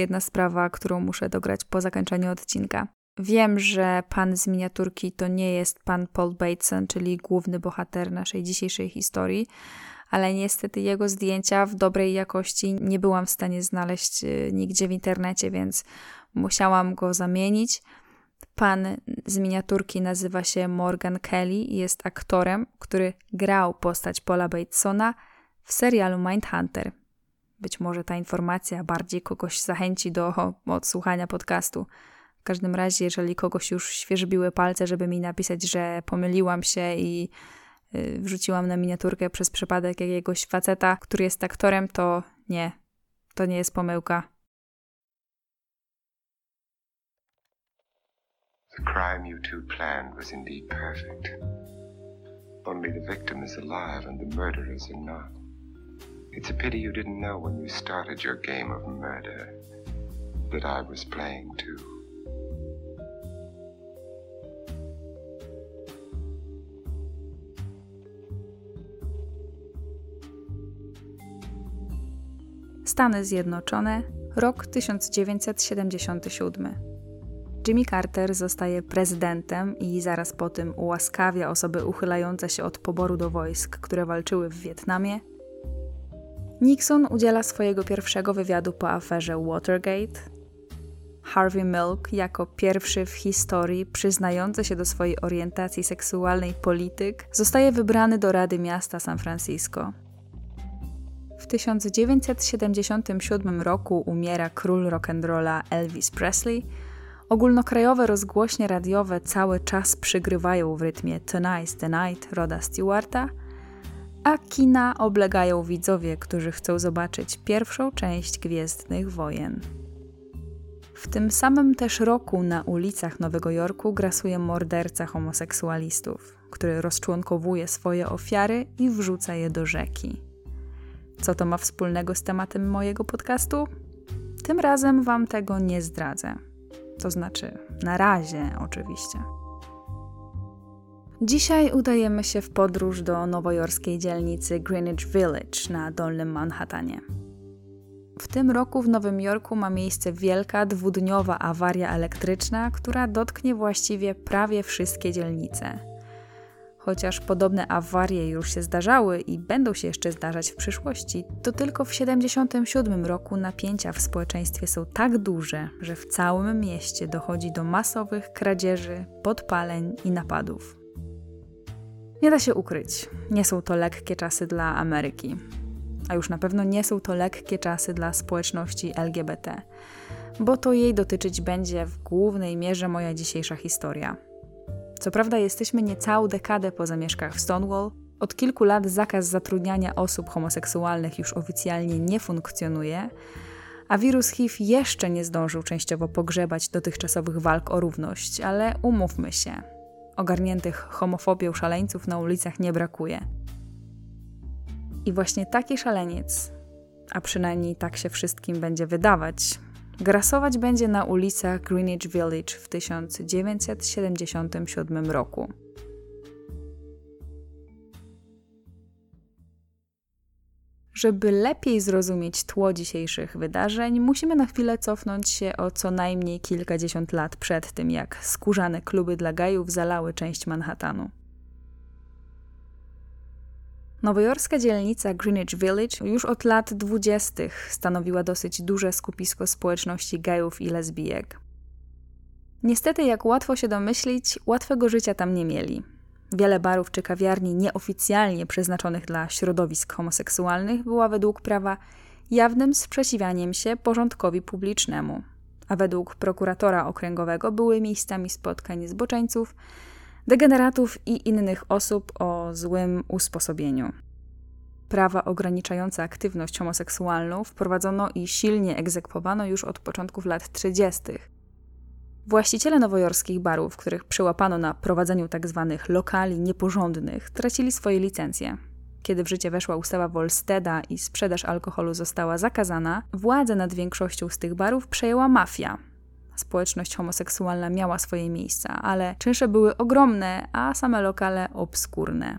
jedna sprawa, którą muszę dograć po zakończeniu odcinka. Wiem, że pan z miniaturki to nie jest pan Paul Bateson, czyli główny bohater naszej dzisiejszej historii, ale niestety jego zdjęcia w dobrej jakości nie byłam w stanie znaleźć y, nigdzie w internecie, więc musiałam go zamienić. Pan z miniaturki nazywa się Morgan Kelly i jest aktorem, który grał postać Paula Batesona w serialu Mindhunter. Być może ta informacja bardziej kogoś zachęci do odsłuchania podcastu. W każdym razie, jeżeli kogoś już świeżbiły palce, żeby mi napisać, że pomyliłam się i y, wrzuciłam na miniaturkę przez przypadek jakiegoś faceta, który jest aktorem, to nie, to nie jest pomyłka. The crime you two planned was indeed perfect. Only the victim is alive and the murderers are not. It's a pity you didn't know when you started your game of murder that I was playing too. Stany Zjednoczone, rok 1977. Jimmy Carter zostaje prezydentem i zaraz po tym ułaskawia osoby uchylające się od poboru do wojsk, które walczyły w Wietnamie. Nixon udziela swojego pierwszego wywiadu po aferze Watergate. Harvey Milk, jako pierwszy w historii przyznający się do swojej orientacji seksualnej polityk, zostaje wybrany do Rady Miasta San Francisco. W 1977 roku umiera król rock'n'rolla Elvis Presley, Ogólnokrajowe rozgłośnie radiowe cały czas przygrywają w rytmie Tonight's the Night Roda Stewarta, a kina oblegają widzowie, którzy chcą zobaczyć pierwszą część Gwiezdnych Wojen. W tym samym też roku na ulicach Nowego Jorku grasuje morderca homoseksualistów, który rozczłonkowuje swoje ofiary i wrzuca je do rzeki. Co to ma wspólnego z tematem mojego podcastu? Tym razem Wam tego nie zdradzę. To znaczy, na razie oczywiście. Dzisiaj udajemy się w podróż do nowojorskiej dzielnicy Greenwich Village na Dolnym Manhattanie. W tym roku w Nowym Jorku ma miejsce wielka dwudniowa awaria elektryczna, która dotknie właściwie prawie wszystkie dzielnice. Chociaż podobne awarie już się zdarzały i będą się jeszcze zdarzać w przyszłości, to tylko w 1977 roku napięcia w społeczeństwie są tak duże, że w całym mieście dochodzi do masowych kradzieży, podpaleń i napadów. Nie da się ukryć, nie są to lekkie czasy dla Ameryki, a już na pewno nie są to lekkie czasy dla społeczności LGBT, bo to jej dotyczyć będzie w głównej mierze moja dzisiejsza historia. Co prawda jesteśmy niecałą dekadę po zamieszkach w Stonewall, od kilku lat zakaz zatrudniania osób homoseksualnych już oficjalnie nie funkcjonuje, a wirus HIV jeszcze nie zdążył częściowo pogrzebać dotychczasowych walk o równość, ale umówmy się, ogarniętych homofobią szaleńców na ulicach nie brakuje. I właśnie taki szaleniec, a przynajmniej tak się wszystkim będzie wydawać, Grasować będzie na ulicach Greenwich Village w 1977 roku. Żeby lepiej zrozumieć tło dzisiejszych wydarzeń, musimy na chwilę cofnąć się o co najmniej kilkadziesiąt lat przed tym, jak skórzane kluby dla gajów zalały część Manhattanu. Nowojorska dzielnica Greenwich Village już od lat dwudziestych stanowiła dosyć duże skupisko społeczności gejów i lesbijek. Niestety, jak łatwo się domyślić, łatwego życia tam nie mieli. Wiele barów czy kawiarni nieoficjalnie przeznaczonych dla środowisk homoseksualnych była według prawa jawnym sprzeciwianiem się porządkowi publicznemu, a według prokuratora okręgowego były miejscami spotkań zboczeńców, degeneratów i innych osób o złym usposobieniu. Prawa ograniczające aktywność homoseksualną wprowadzono i silnie egzekwowano już od początków lat 30. Właściciele nowojorskich barów, których przyłapano na prowadzeniu tzw. Tak lokali nieporządnych, tracili swoje licencje. Kiedy w życie weszła ustawa Volsteda i sprzedaż alkoholu została zakazana, władzę nad większością z tych barów przejęła mafia, społeczność homoseksualna miała swoje miejsca, ale czynsze były ogromne, a same lokale obskurne.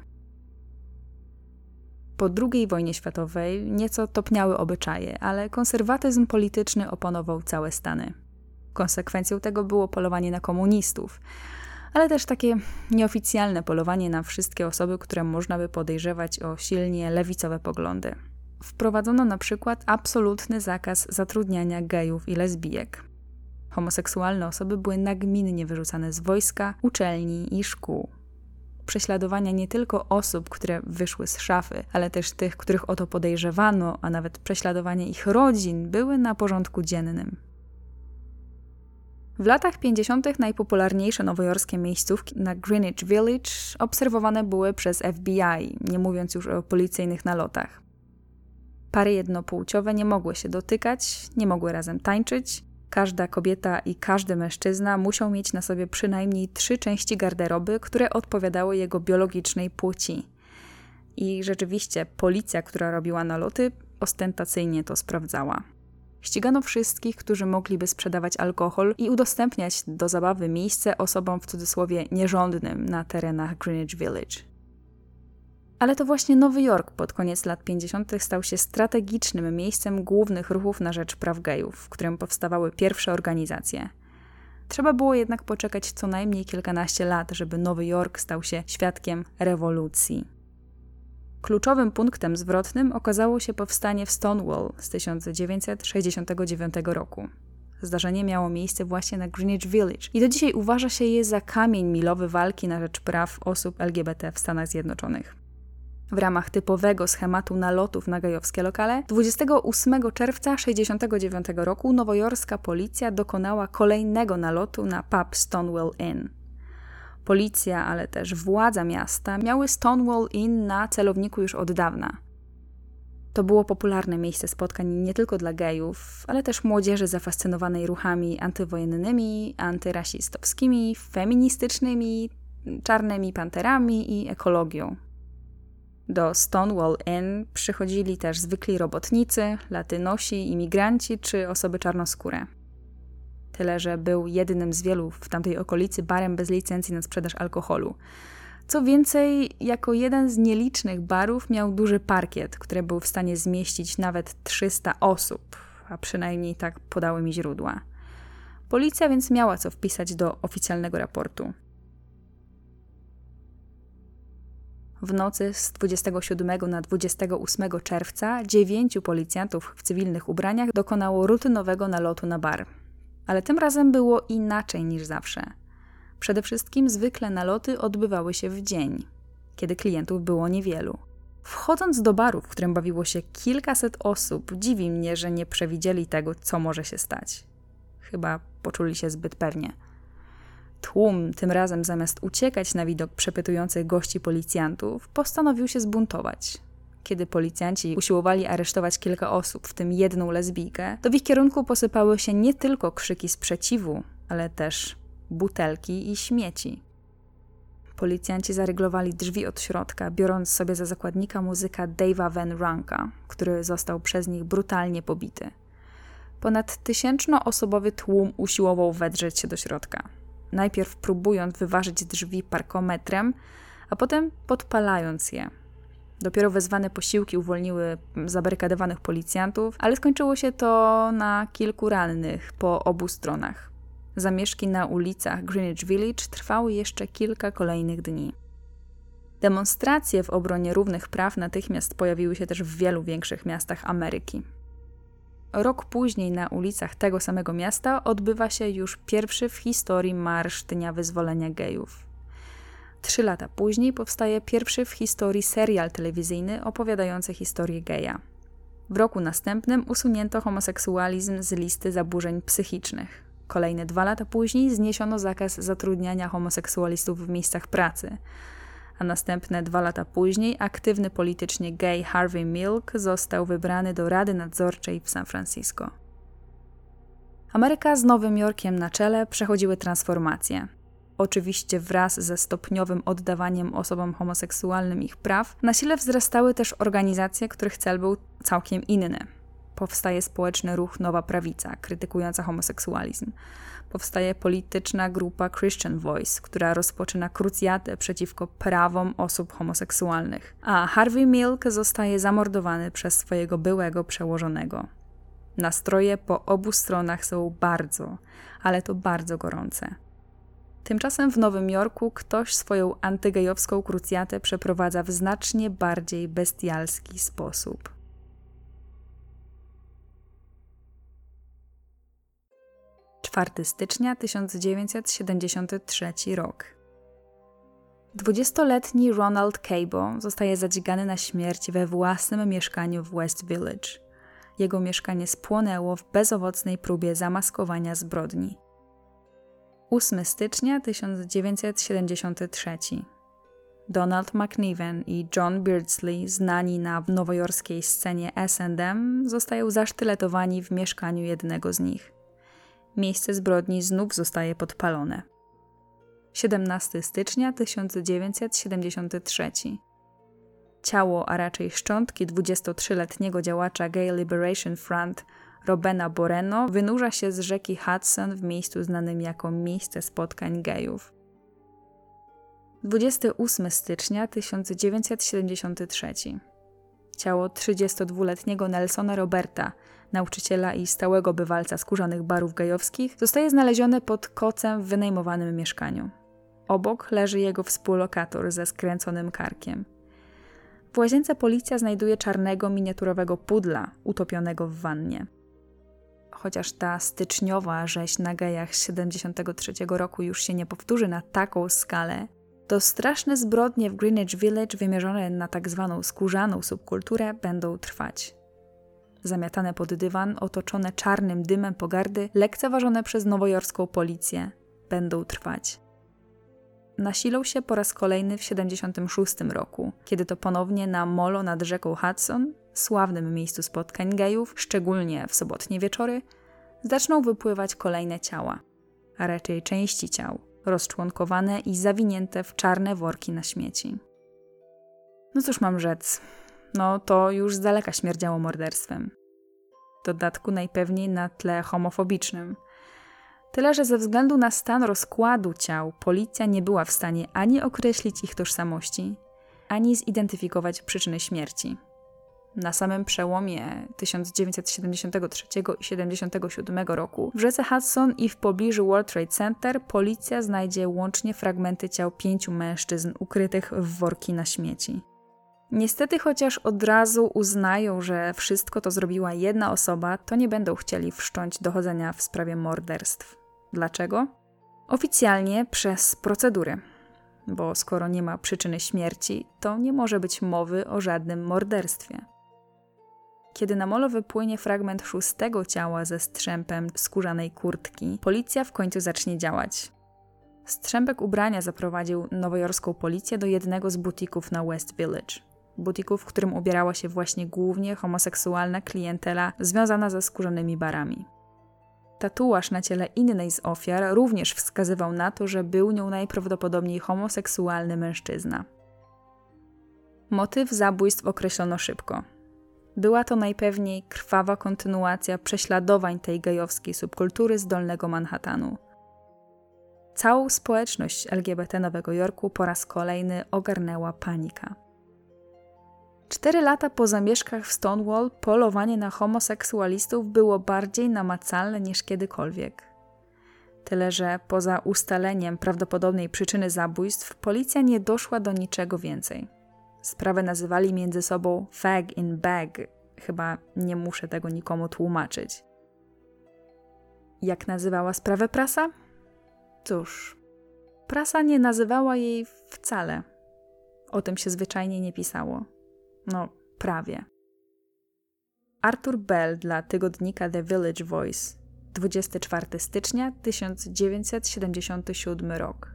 Po II wojnie światowej nieco topniały obyczaje, ale konserwatyzm polityczny oponował całe Stany. Konsekwencją tego było polowanie na komunistów, ale też takie nieoficjalne polowanie na wszystkie osoby, które można by podejrzewać o silnie lewicowe poglądy. Wprowadzono na przykład absolutny zakaz zatrudniania gejów i lesbijek. Homoseksualne osoby były nagminnie wyrzucane z wojska, uczelni i szkół. Prześladowania nie tylko osób, które wyszły z szafy, ale też tych, których o to podejrzewano, a nawet prześladowanie ich rodzin były na porządku dziennym. W latach 50. najpopularniejsze nowojorskie miejscówki na Greenwich Village obserwowane były przez FBI, nie mówiąc już o policyjnych nalotach. Pary jednopłciowe nie mogły się dotykać, nie mogły razem tańczyć. Każda kobieta i każdy mężczyzna musiał mieć na sobie przynajmniej trzy części garderoby, które odpowiadały jego biologicznej płci. I rzeczywiście policja, która robiła naloty, ostentacyjnie to sprawdzała. Ścigano wszystkich, którzy mogliby sprzedawać alkohol i udostępniać do zabawy miejsce osobom w cudzysłowie nierządnym na terenach Greenwich Village. Ale to właśnie Nowy Jork pod koniec lat 50. stał się strategicznym miejscem głównych ruchów na rzecz praw gejów, w którym powstawały pierwsze organizacje. Trzeba było jednak poczekać co najmniej kilkanaście lat, żeby Nowy Jork stał się świadkiem rewolucji. Kluczowym punktem zwrotnym okazało się powstanie w Stonewall z 1969 roku. Zdarzenie miało miejsce właśnie na Greenwich Village i do dzisiaj uważa się je za kamień milowy walki na rzecz praw osób LGBT w Stanach Zjednoczonych. W ramach typowego schematu nalotów na gejowskie lokale 28 czerwca 1969 roku nowojorska policja dokonała kolejnego nalotu na pub Stonewall Inn. Policja, ale też władza miasta miały Stonewall Inn na celowniku już od dawna. To było popularne miejsce spotkań nie tylko dla gejów, ale też młodzieży zafascynowanej ruchami antywojennymi, antyrasistowskimi, feministycznymi, czarnymi panterami i ekologią. Do Stonewall Inn przychodzili też zwykli robotnicy, latynosi, imigranci czy osoby czarnoskóre. Tyle, że był jednym z wielu w tamtej okolicy barem bez licencji na sprzedaż alkoholu. Co więcej, jako jeden z nielicznych barów miał duży parkiet, który był w stanie zmieścić nawet 300 osób, a przynajmniej tak podały mi źródła. Policja więc miała co wpisać do oficjalnego raportu. W nocy z 27 na 28 czerwca dziewięciu policjantów w cywilnych ubraniach dokonało rutynowego nalotu na bar. Ale tym razem było inaczej niż zawsze. Przede wszystkim zwykle naloty odbywały się w dzień, kiedy klientów było niewielu. Wchodząc do baru, w którym bawiło się kilkaset osób, dziwi mnie, że nie przewidzieli tego, co może się stać. Chyba poczuli się zbyt pewnie. Tłum, tym razem zamiast uciekać na widok przepytujących gości policjantów, postanowił się zbuntować. Kiedy policjanci usiłowali aresztować kilka osób, w tym jedną lesbijkę, to w ich kierunku posypały się nie tylko krzyki sprzeciwu, ale też butelki i śmieci. Policjanci zaryglowali drzwi od środka, biorąc sobie za zakładnika muzyka Dave'a Van Ranka, który został przez nich brutalnie pobity. Ponad tysięcznoosobowy tłum usiłował wedrzeć się do środka. Najpierw próbując wyważyć drzwi parkometrem, a potem podpalając je, Dopiero wezwane posiłki uwolniły zabarykadowanych policjantów, ale skończyło się to na kilku rannych po obu stronach. Zamieszki na ulicach Greenwich Village trwały jeszcze kilka kolejnych dni. Demonstracje w obronie równych praw natychmiast pojawiły się też w wielu większych miastach Ameryki. Rok później na ulicach tego samego miasta odbywa się już pierwszy w historii Marsz Dnia Wyzwolenia Gejów. Trzy lata później powstaje pierwszy w historii serial telewizyjny opowiadający historię geja. W roku następnym usunięto homoseksualizm z listy zaburzeń psychicznych. Kolejne dwa lata później zniesiono zakaz zatrudniania homoseksualistów w miejscach pracy. A następne dwa lata później aktywny politycznie gay Harvey Milk został wybrany do Rady Nadzorczej w San Francisco. Ameryka z Nowym Jorkiem na czele przechodziły transformacje. Oczywiście wraz ze stopniowym oddawaniem osobom homoseksualnym ich praw, na sile wzrastały też organizacje, których cel był całkiem inny. Powstaje społeczny ruch Nowa Prawica, krytykująca homoseksualizm. Powstaje polityczna grupa Christian Voice, która rozpoczyna krucjatę przeciwko prawom osób homoseksualnych. A Harvey Milk zostaje zamordowany przez swojego byłego przełożonego. Nastroje po obu stronach są bardzo, ale to bardzo gorące. Tymczasem w Nowym Jorku ktoś swoją antygejowską krucjatę przeprowadza w znacznie bardziej bestialski sposób. 4 stycznia 1973 rok. Dwudziestoletni Ronald Cabo zostaje zadzigany na śmierć we własnym mieszkaniu w West Village. Jego mieszkanie spłonęło w bezowocnej próbie zamaskowania zbrodni. 8 stycznia 1973. Donald McNiven i John Beardsley, znani na nowojorskiej scenie S&M, zostają zasztyletowani w mieszkaniu jednego z nich. Miejsce zbrodni znów zostaje podpalone. 17 stycznia 1973. Ciało, a raczej szczątki 23-letniego działacza Gay Liberation Front Robena Boreno wynurza się z rzeki Hudson w miejscu znanym jako miejsce spotkań gejów. 28 stycznia 1973. Ciało 32-letniego Nelsona Roberta, nauczyciela i stałego bywalca skórzanych barów gejowskich, zostaje znalezione pod kocem w wynajmowanym mieszkaniu. Obok leży jego współlokator ze skręconym karkiem. W łazience policja znajduje czarnego miniaturowego pudla utopionego w wannie chociaż ta styczniowa rzeź na gejach z 73 roku już się nie powtórzy na taką skalę, to straszne zbrodnie w Greenwich Village wymierzone na tak zwaną skórzaną subkulturę będą trwać. Zamiatane pod dywan, otoczone czarnym dymem pogardy, lekceważone przez nowojorską policję, będą trwać. Nasilą się po raz kolejny w 76 roku, kiedy to ponownie na molo nad rzeką Hudson sławnym miejscu spotkań gejów, szczególnie w sobotnie wieczory, zaczną wypływać kolejne ciała, a raczej części ciał, rozczłonkowane i zawinięte w czarne worki na śmieci. No cóż mam rzec, no to już z daleka śmierdziało morderstwem. W dodatku najpewniej na tle homofobicznym. Tyle, że ze względu na stan rozkładu ciał, policja nie była w stanie ani określić ich tożsamości, ani zidentyfikować przyczyny śmierci na samym przełomie 1973 i 1977 roku w rzece Hudson i w pobliżu World Trade Center policja znajdzie łącznie fragmenty ciał pięciu mężczyzn ukrytych w worki na śmieci. Niestety, chociaż od razu uznają, że wszystko to zrobiła jedna osoba, to nie będą chcieli wszcząć dochodzenia w sprawie morderstw. Dlaczego? Oficjalnie przez procedury bo skoro nie ma przyczyny śmierci, to nie może być mowy o żadnym morderstwie. Kiedy na molo wypłynie fragment szóstego ciała ze strzępem skórzanej kurtki, policja w końcu zacznie działać. Strzępek ubrania zaprowadził nowojorską policję do jednego z butików na West Village. Butiku, w którym ubierała się właśnie głównie homoseksualna klientela związana ze skórzanymi barami. Tatuaż na ciele innej z ofiar również wskazywał na to, że był nią najprawdopodobniej homoseksualny mężczyzna. Motyw zabójstw określono szybko. Była to najpewniej krwawa kontynuacja prześladowań tej gejowskiej subkultury z Dolnego Manhattanu. Całą społeczność LGBT Nowego Jorku po raz kolejny ogarnęła panika. Cztery lata po zamieszkach w Stonewall polowanie na homoseksualistów było bardziej namacalne niż kiedykolwiek. Tyle, że poza ustaleniem prawdopodobnej przyczyny zabójstw, policja nie doszła do niczego więcej. Sprawę nazywali między sobą fag in bag. Chyba nie muszę tego nikomu tłumaczyć. Jak nazywała sprawę prasa? Cóż, prasa nie nazywała jej wcale. O tym się zwyczajnie nie pisało. No, prawie. Arthur Bell dla tygodnika The Village Voice, 24 stycznia 1977 rok.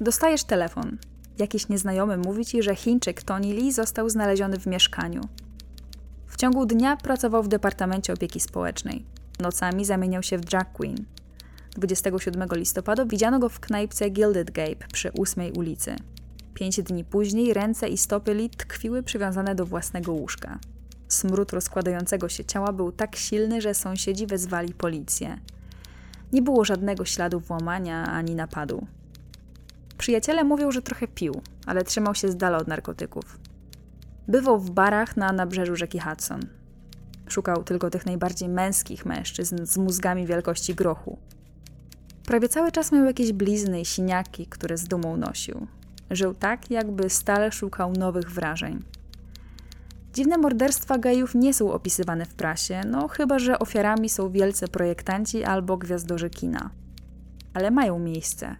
Dostajesz telefon. Jakiś nieznajomy mówi ci, że Chińczyk Tony Lee został znaleziony w mieszkaniu. W ciągu dnia pracował w Departamencie Opieki Społecznej. Nocami zamieniał się w drag queen. 27 listopada widziano go w knajpce Gilded Gape przy 8 ulicy. Pięć dni później ręce i stopy Lee tkwiły przywiązane do własnego łóżka. Smród rozkładającego się ciała był tak silny, że sąsiedzi wezwali policję. Nie było żadnego śladu włamania ani napadu. Przyjaciele mówią, że trochę pił, ale trzymał się z dala od narkotyków. Bywał w barach na nabrzeżu rzeki Hudson. Szukał tylko tych najbardziej męskich mężczyzn z mózgami wielkości grochu. Prawie cały czas miał jakieś blizny i siniaki, które z dumą nosił. Żył tak, jakby stale szukał nowych wrażeń. Dziwne morderstwa gejów nie są opisywane w prasie, no chyba że ofiarami są wielcy projektanci albo gwiazdorzy kina. Ale mają miejsce.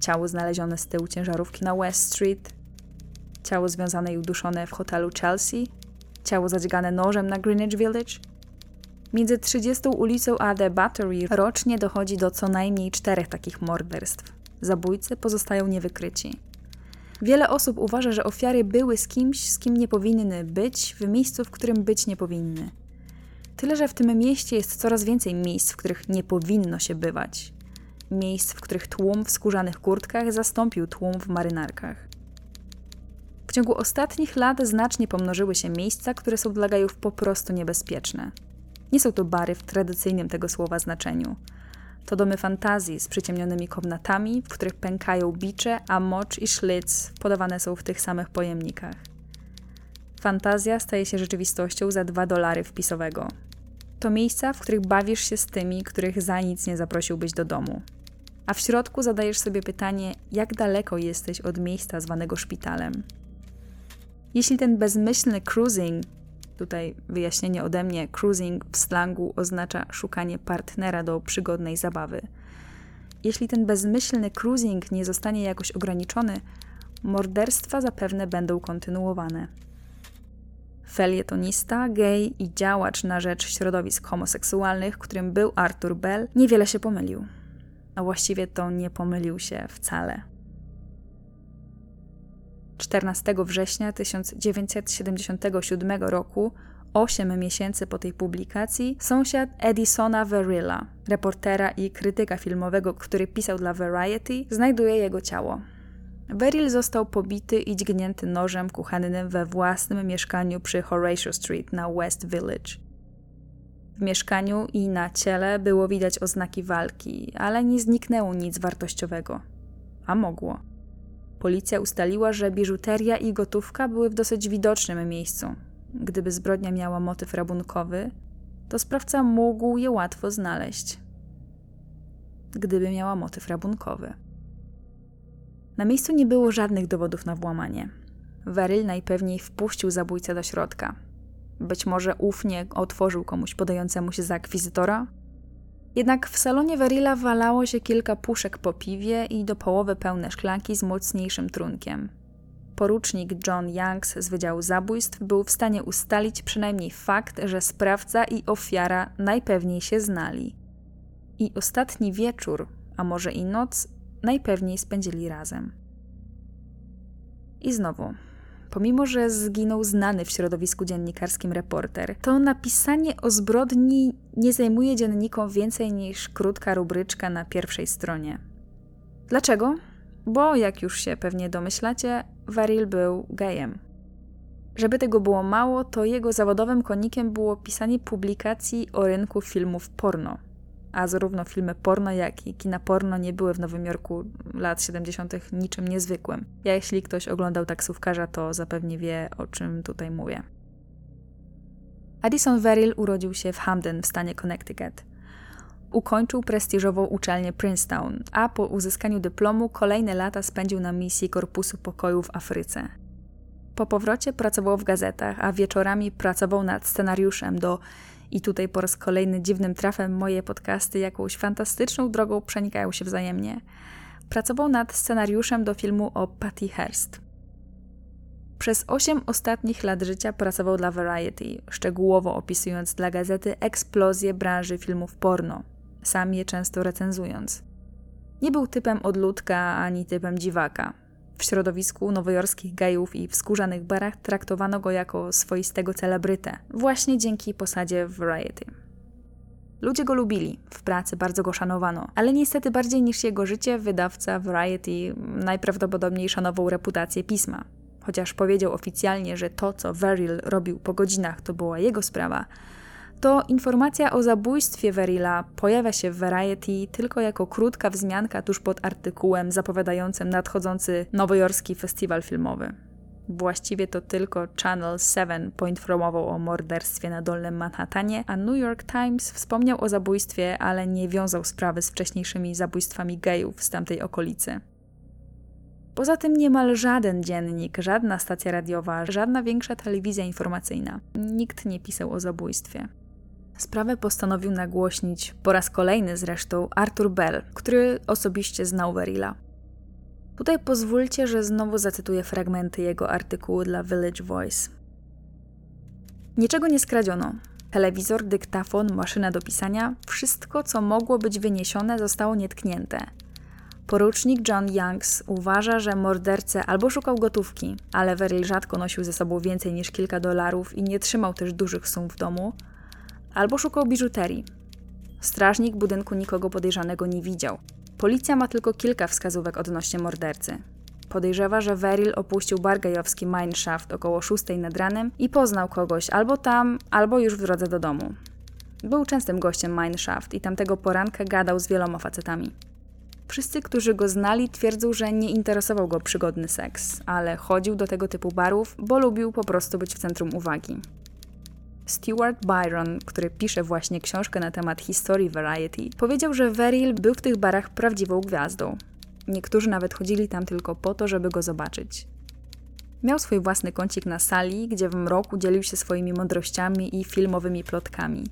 Ciało znalezione z tyłu ciężarówki na West Street, ciało związane i uduszone w hotelu Chelsea, ciało zadźgane nożem na Greenwich Village. Między 30 ulicą a The Battery rocznie dochodzi do co najmniej czterech takich morderstw. Zabójcy pozostają niewykryci. Wiele osób uważa, że ofiary były z kimś, z kim nie powinny być, w miejscu, w którym być nie powinny. Tyle, że w tym mieście jest coraz więcej miejsc, w których nie powinno się bywać. Miejsc, w których tłum w skórzanych kurtkach zastąpił tłum w marynarkach. W ciągu ostatnich lat znacznie pomnożyły się miejsca, które są dla gejów po prostu niebezpieczne. Nie są to bary w tradycyjnym tego słowa znaczeniu. To domy fantazji z przyciemnionymi komnatami, w których pękają bicze, a mocz i szlyc podawane są w tych samych pojemnikach. Fantazja staje się rzeczywistością za dwa dolary wpisowego. To miejsca, w których bawisz się z tymi, których za nic nie zaprosiłbyś do domu. A w środku zadajesz sobie pytanie, jak daleko jesteś od miejsca zwanego szpitalem. Jeśli ten bezmyślny cruising Tutaj wyjaśnienie ode mnie: cruising w slangu oznacza szukanie partnera do przygodnej zabawy. Jeśli ten bezmyślny cruising nie zostanie jakoś ograniczony, morderstwa zapewne będą kontynuowane. Felietonista, gej i działacz na rzecz środowisk homoseksualnych, którym był Arthur Bell, niewiele się pomylił. A właściwie to nie pomylił się wcale. 14 września 1977 roku, 8 miesięcy po tej publikacji, sąsiad Edisona Verilla, reportera i krytyka filmowego, który pisał dla Variety, znajduje jego ciało. Verrill został pobity i dźgnięty nożem kuchennym we własnym mieszkaniu przy Horatio Street na West Village. W mieszkaniu i na ciele było widać oznaki walki, ale nie zniknęło nic wartościowego. A mogło. Policja ustaliła, że biżuteria i gotówka były w dosyć widocznym miejscu. Gdyby zbrodnia miała motyw rabunkowy, to sprawca mógł je łatwo znaleźć. Gdyby miała motyw rabunkowy. Na miejscu nie było żadnych dowodów na włamanie. Weryl najpewniej wpuścił zabójcę do środka. Być może ufnie otworzył komuś podającemu się za akwizytora, jednak w salonie Verilla walało się kilka puszek po piwie i do połowy pełne szklanki z mocniejszym trunkiem. Porucznik John Youngs z Wydziału Zabójstw był w stanie ustalić przynajmniej fakt, że sprawca i ofiara najpewniej się znali. I ostatni wieczór, a może i noc, najpewniej spędzili razem. I znowu, Pomimo, że zginął znany w środowisku dziennikarskim reporter, to napisanie o zbrodni nie zajmuje dziennikom więcej niż krótka rubryczka na pierwszej stronie. Dlaczego? Bo, jak już się pewnie domyślacie, Varil był gejem. Żeby tego było mało, to jego zawodowym konikiem było pisanie publikacji o rynku filmów porno – a zarówno filmy porno, jak i kina porno nie były w Nowym Jorku lat 70. niczym niezwykłym. Ja, jeśli ktoś oglądał taksówkarza, to zapewnie wie, o czym tutaj mówię. Addison Verrill urodził się w Hamden w stanie Connecticut. Ukończył prestiżową uczelnię Princeton, a po uzyskaniu dyplomu kolejne lata spędził na misji Korpusu Pokoju w Afryce. Po powrocie pracował w gazetach, a wieczorami pracował nad scenariuszem do i tutaj po raz kolejny dziwnym trafem moje podcasty jakąś fantastyczną drogą przenikają się wzajemnie. Pracował nad scenariuszem do filmu o Patty Hearst. Przez osiem ostatnich lat życia pracował dla Variety, szczegółowo opisując dla gazety eksplozję branży filmów porno, sam je często recenzując. Nie był typem odludka ani typem dziwaka. W środowisku nowojorskich gejów i w skórzanych barach traktowano go jako swoistego celebrytę, właśnie dzięki posadzie Variety. Ludzie go lubili, w pracy bardzo go szanowano, ale niestety bardziej niż jego życie, wydawca Variety najprawdopodobniej szanował reputację pisma. chociaż powiedział oficjalnie, że to, co Verrill robił po godzinach, to była jego sprawa, to informacja o zabójstwie Verilla pojawia się w Variety tylko jako krótka wzmianka tuż pod artykułem zapowiadającym nadchodzący nowojorski festiwal filmowy. Właściwie to tylko Channel 7 poinformował o morderstwie na Dolnym Manhattanie, a New York Times wspomniał o zabójstwie, ale nie wiązał sprawy z wcześniejszymi zabójstwami gejów z tamtej okolicy. Poza tym niemal żaden dziennik, żadna stacja radiowa, żadna większa telewizja informacyjna, nikt nie pisał o zabójstwie. Sprawę postanowił nagłośnić po raz kolejny zresztą Arthur Bell, który osobiście znał Verilla. Tutaj pozwólcie, że znowu zacytuję fragmenty jego artykułu dla Village Voice. Niczego nie skradziono. Telewizor, dyktafon, maszyna do pisania, wszystko, co mogło być wyniesione, zostało nietknięte. Porucznik John Youngs uważa, że mordercę albo szukał gotówki, ale Verrill rzadko nosił ze sobą więcej niż kilka dolarów i nie trzymał też dużych sum w domu, albo szukał biżuterii. Strażnik budynku nikogo podejrzanego nie widział. Policja ma tylko kilka wskazówek odnośnie mordercy. Podejrzewa, że Veril opuścił bar gejowski Mineshaft około 6 nad ranem i poznał kogoś albo tam, albo już w drodze do domu. Był częstym gościem Mineshaft i tamtego poranka gadał z wieloma facetami. Wszyscy, którzy go znali, twierdzą, że nie interesował go przygodny seks, ale chodził do tego typu barów, bo lubił po prostu być w centrum uwagi. Stuart Byron, który pisze właśnie książkę na temat historii Variety, powiedział, że Veril był w tych barach prawdziwą gwiazdą. Niektórzy nawet chodzili tam tylko po to, żeby go zobaczyć. Miał swój własny kącik na sali, gdzie w mroku dzielił się swoimi mądrościami i filmowymi plotkami.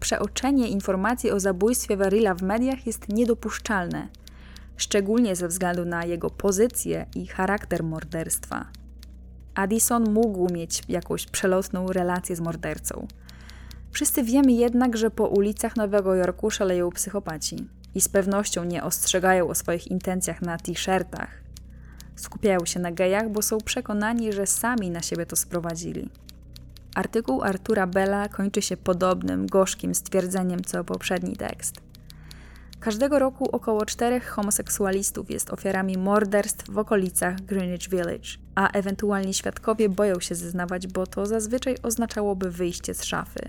Przeoczenie informacji o zabójstwie Verilla w mediach jest niedopuszczalne, szczególnie ze względu na jego pozycję i charakter morderstwa. Addison mógł mieć jakąś przelotną relację z mordercą. Wszyscy wiemy jednak, że po ulicach Nowego Jorku szaleją psychopaci i z pewnością nie ostrzegają o swoich intencjach na t-shirtach. Skupiają się na gejach, bo są przekonani, że sami na siebie to sprowadzili. Artykuł Artura Bella kończy się podobnym, gorzkim stwierdzeniem co poprzedni tekst. Każdego roku około czterech homoseksualistów jest ofiarami morderstw w okolicach Greenwich Village, a ewentualni świadkowie boją się zeznawać, bo to zazwyczaj oznaczałoby wyjście z szafy.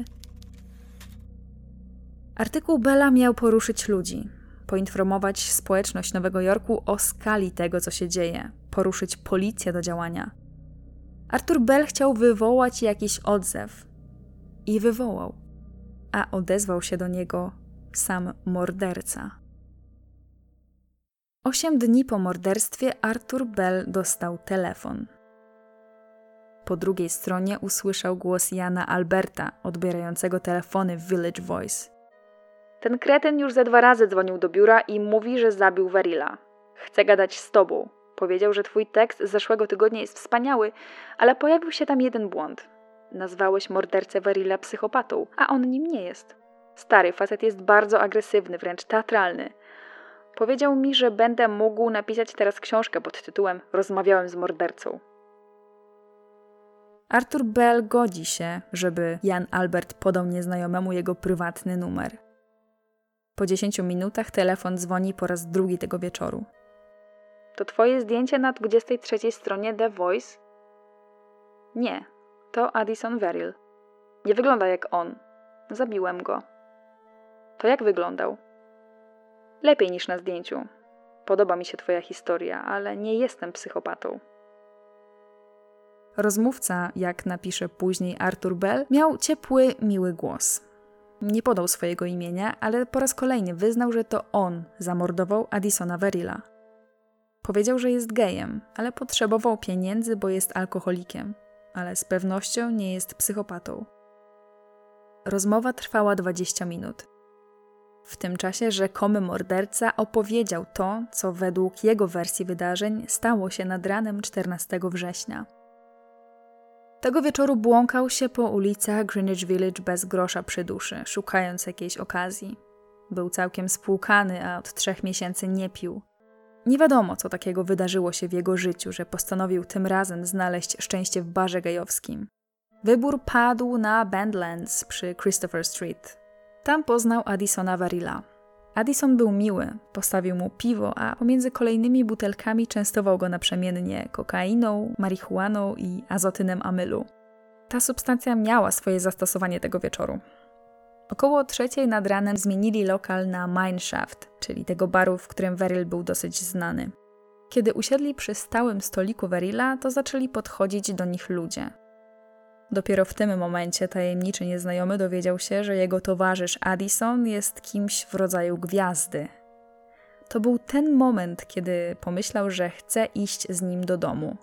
Artykuł Bella miał poruszyć ludzi, poinformować społeczność Nowego Jorku o skali tego, co się dzieje, poruszyć policję do działania. Arthur Bell chciał wywołać jakiś odzew i wywołał, a odezwał się do niego sam morderca. Osiem dni po morderstwie Arthur Bell dostał telefon. Po drugiej stronie usłyszał głos Jana Alberta, odbierającego telefony w Village Voice. Ten kretyn już ze dwa razy dzwonił do biura i mówi, że zabił Verilla. Chce gadać z tobą. Powiedział, że twój tekst z zeszłego tygodnia jest wspaniały, ale pojawił się tam jeden błąd. Nazwałeś mordercę Verilla psychopatą, a on nim nie jest. Stary facet jest bardzo agresywny, wręcz teatralny. Powiedział mi, że będę mógł napisać teraz książkę pod tytułem Rozmawiałem z mordercą. Arthur Bell godzi się, żeby Jan Albert podał nieznajomemu jego prywatny numer. Po dziesięciu minutach telefon dzwoni po raz drugi tego wieczoru. To twoje zdjęcie na 23 stronie The Voice? Nie, to Addison Verrill. Nie wygląda jak on. Zabiłem go. To jak wyglądał? Lepiej niż na zdjęciu. Podoba mi się Twoja historia, ale nie jestem psychopatą. Rozmówca, jak napisze później Arthur Bell, miał ciepły, miły głos. Nie podał swojego imienia, ale po raz kolejny wyznał, że to on zamordował Addisona Verilla. Powiedział, że jest gejem, ale potrzebował pieniędzy, bo jest alkoholikiem, ale z pewnością nie jest psychopatą. Rozmowa trwała 20 minut. W tym czasie rzekomy morderca opowiedział to, co według jego wersji wydarzeń stało się nad ranem 14 września. Tego wieczoru błąkał się po ulicach Greenwich Village bez grosza przy duszy, szukając jakiejś okazji. Był całkiem spłukany, a od trzech miesięcy nie pił. Nie wiadomo, co takiego wydarzyło się w jego życiu, że postanowił tym razem znaleźć szczęście w barze gejowskim. Wybór padł na Bandlands przy Christopher Street, tam poznał Addisona Varilla. Addison był miły, postawił mu piwo, a pomiędzy kolejnymi butelkami częstował go naprzemiennie kokainą, marihuaną i azotynem amylu. Ta substancja miała swoje zastosowanie tego wieczoru. Około trzeciej nad ranem zmienili lokal na Mineshaft, czyli tego baru, w którym Veryl był dosyć znany. Kiedy usiedli przy stałym stoliku Verilla, to zaczęli podchodzić do nich ludzie. Dopiero w tym momencie tajemniczy nieznajomy dowiedział się, że jego towarzysz Addison jest kimś w rodzaju gwiazdy. To był ten moment, kiedy pomyślał, że chce iść z nim do domu.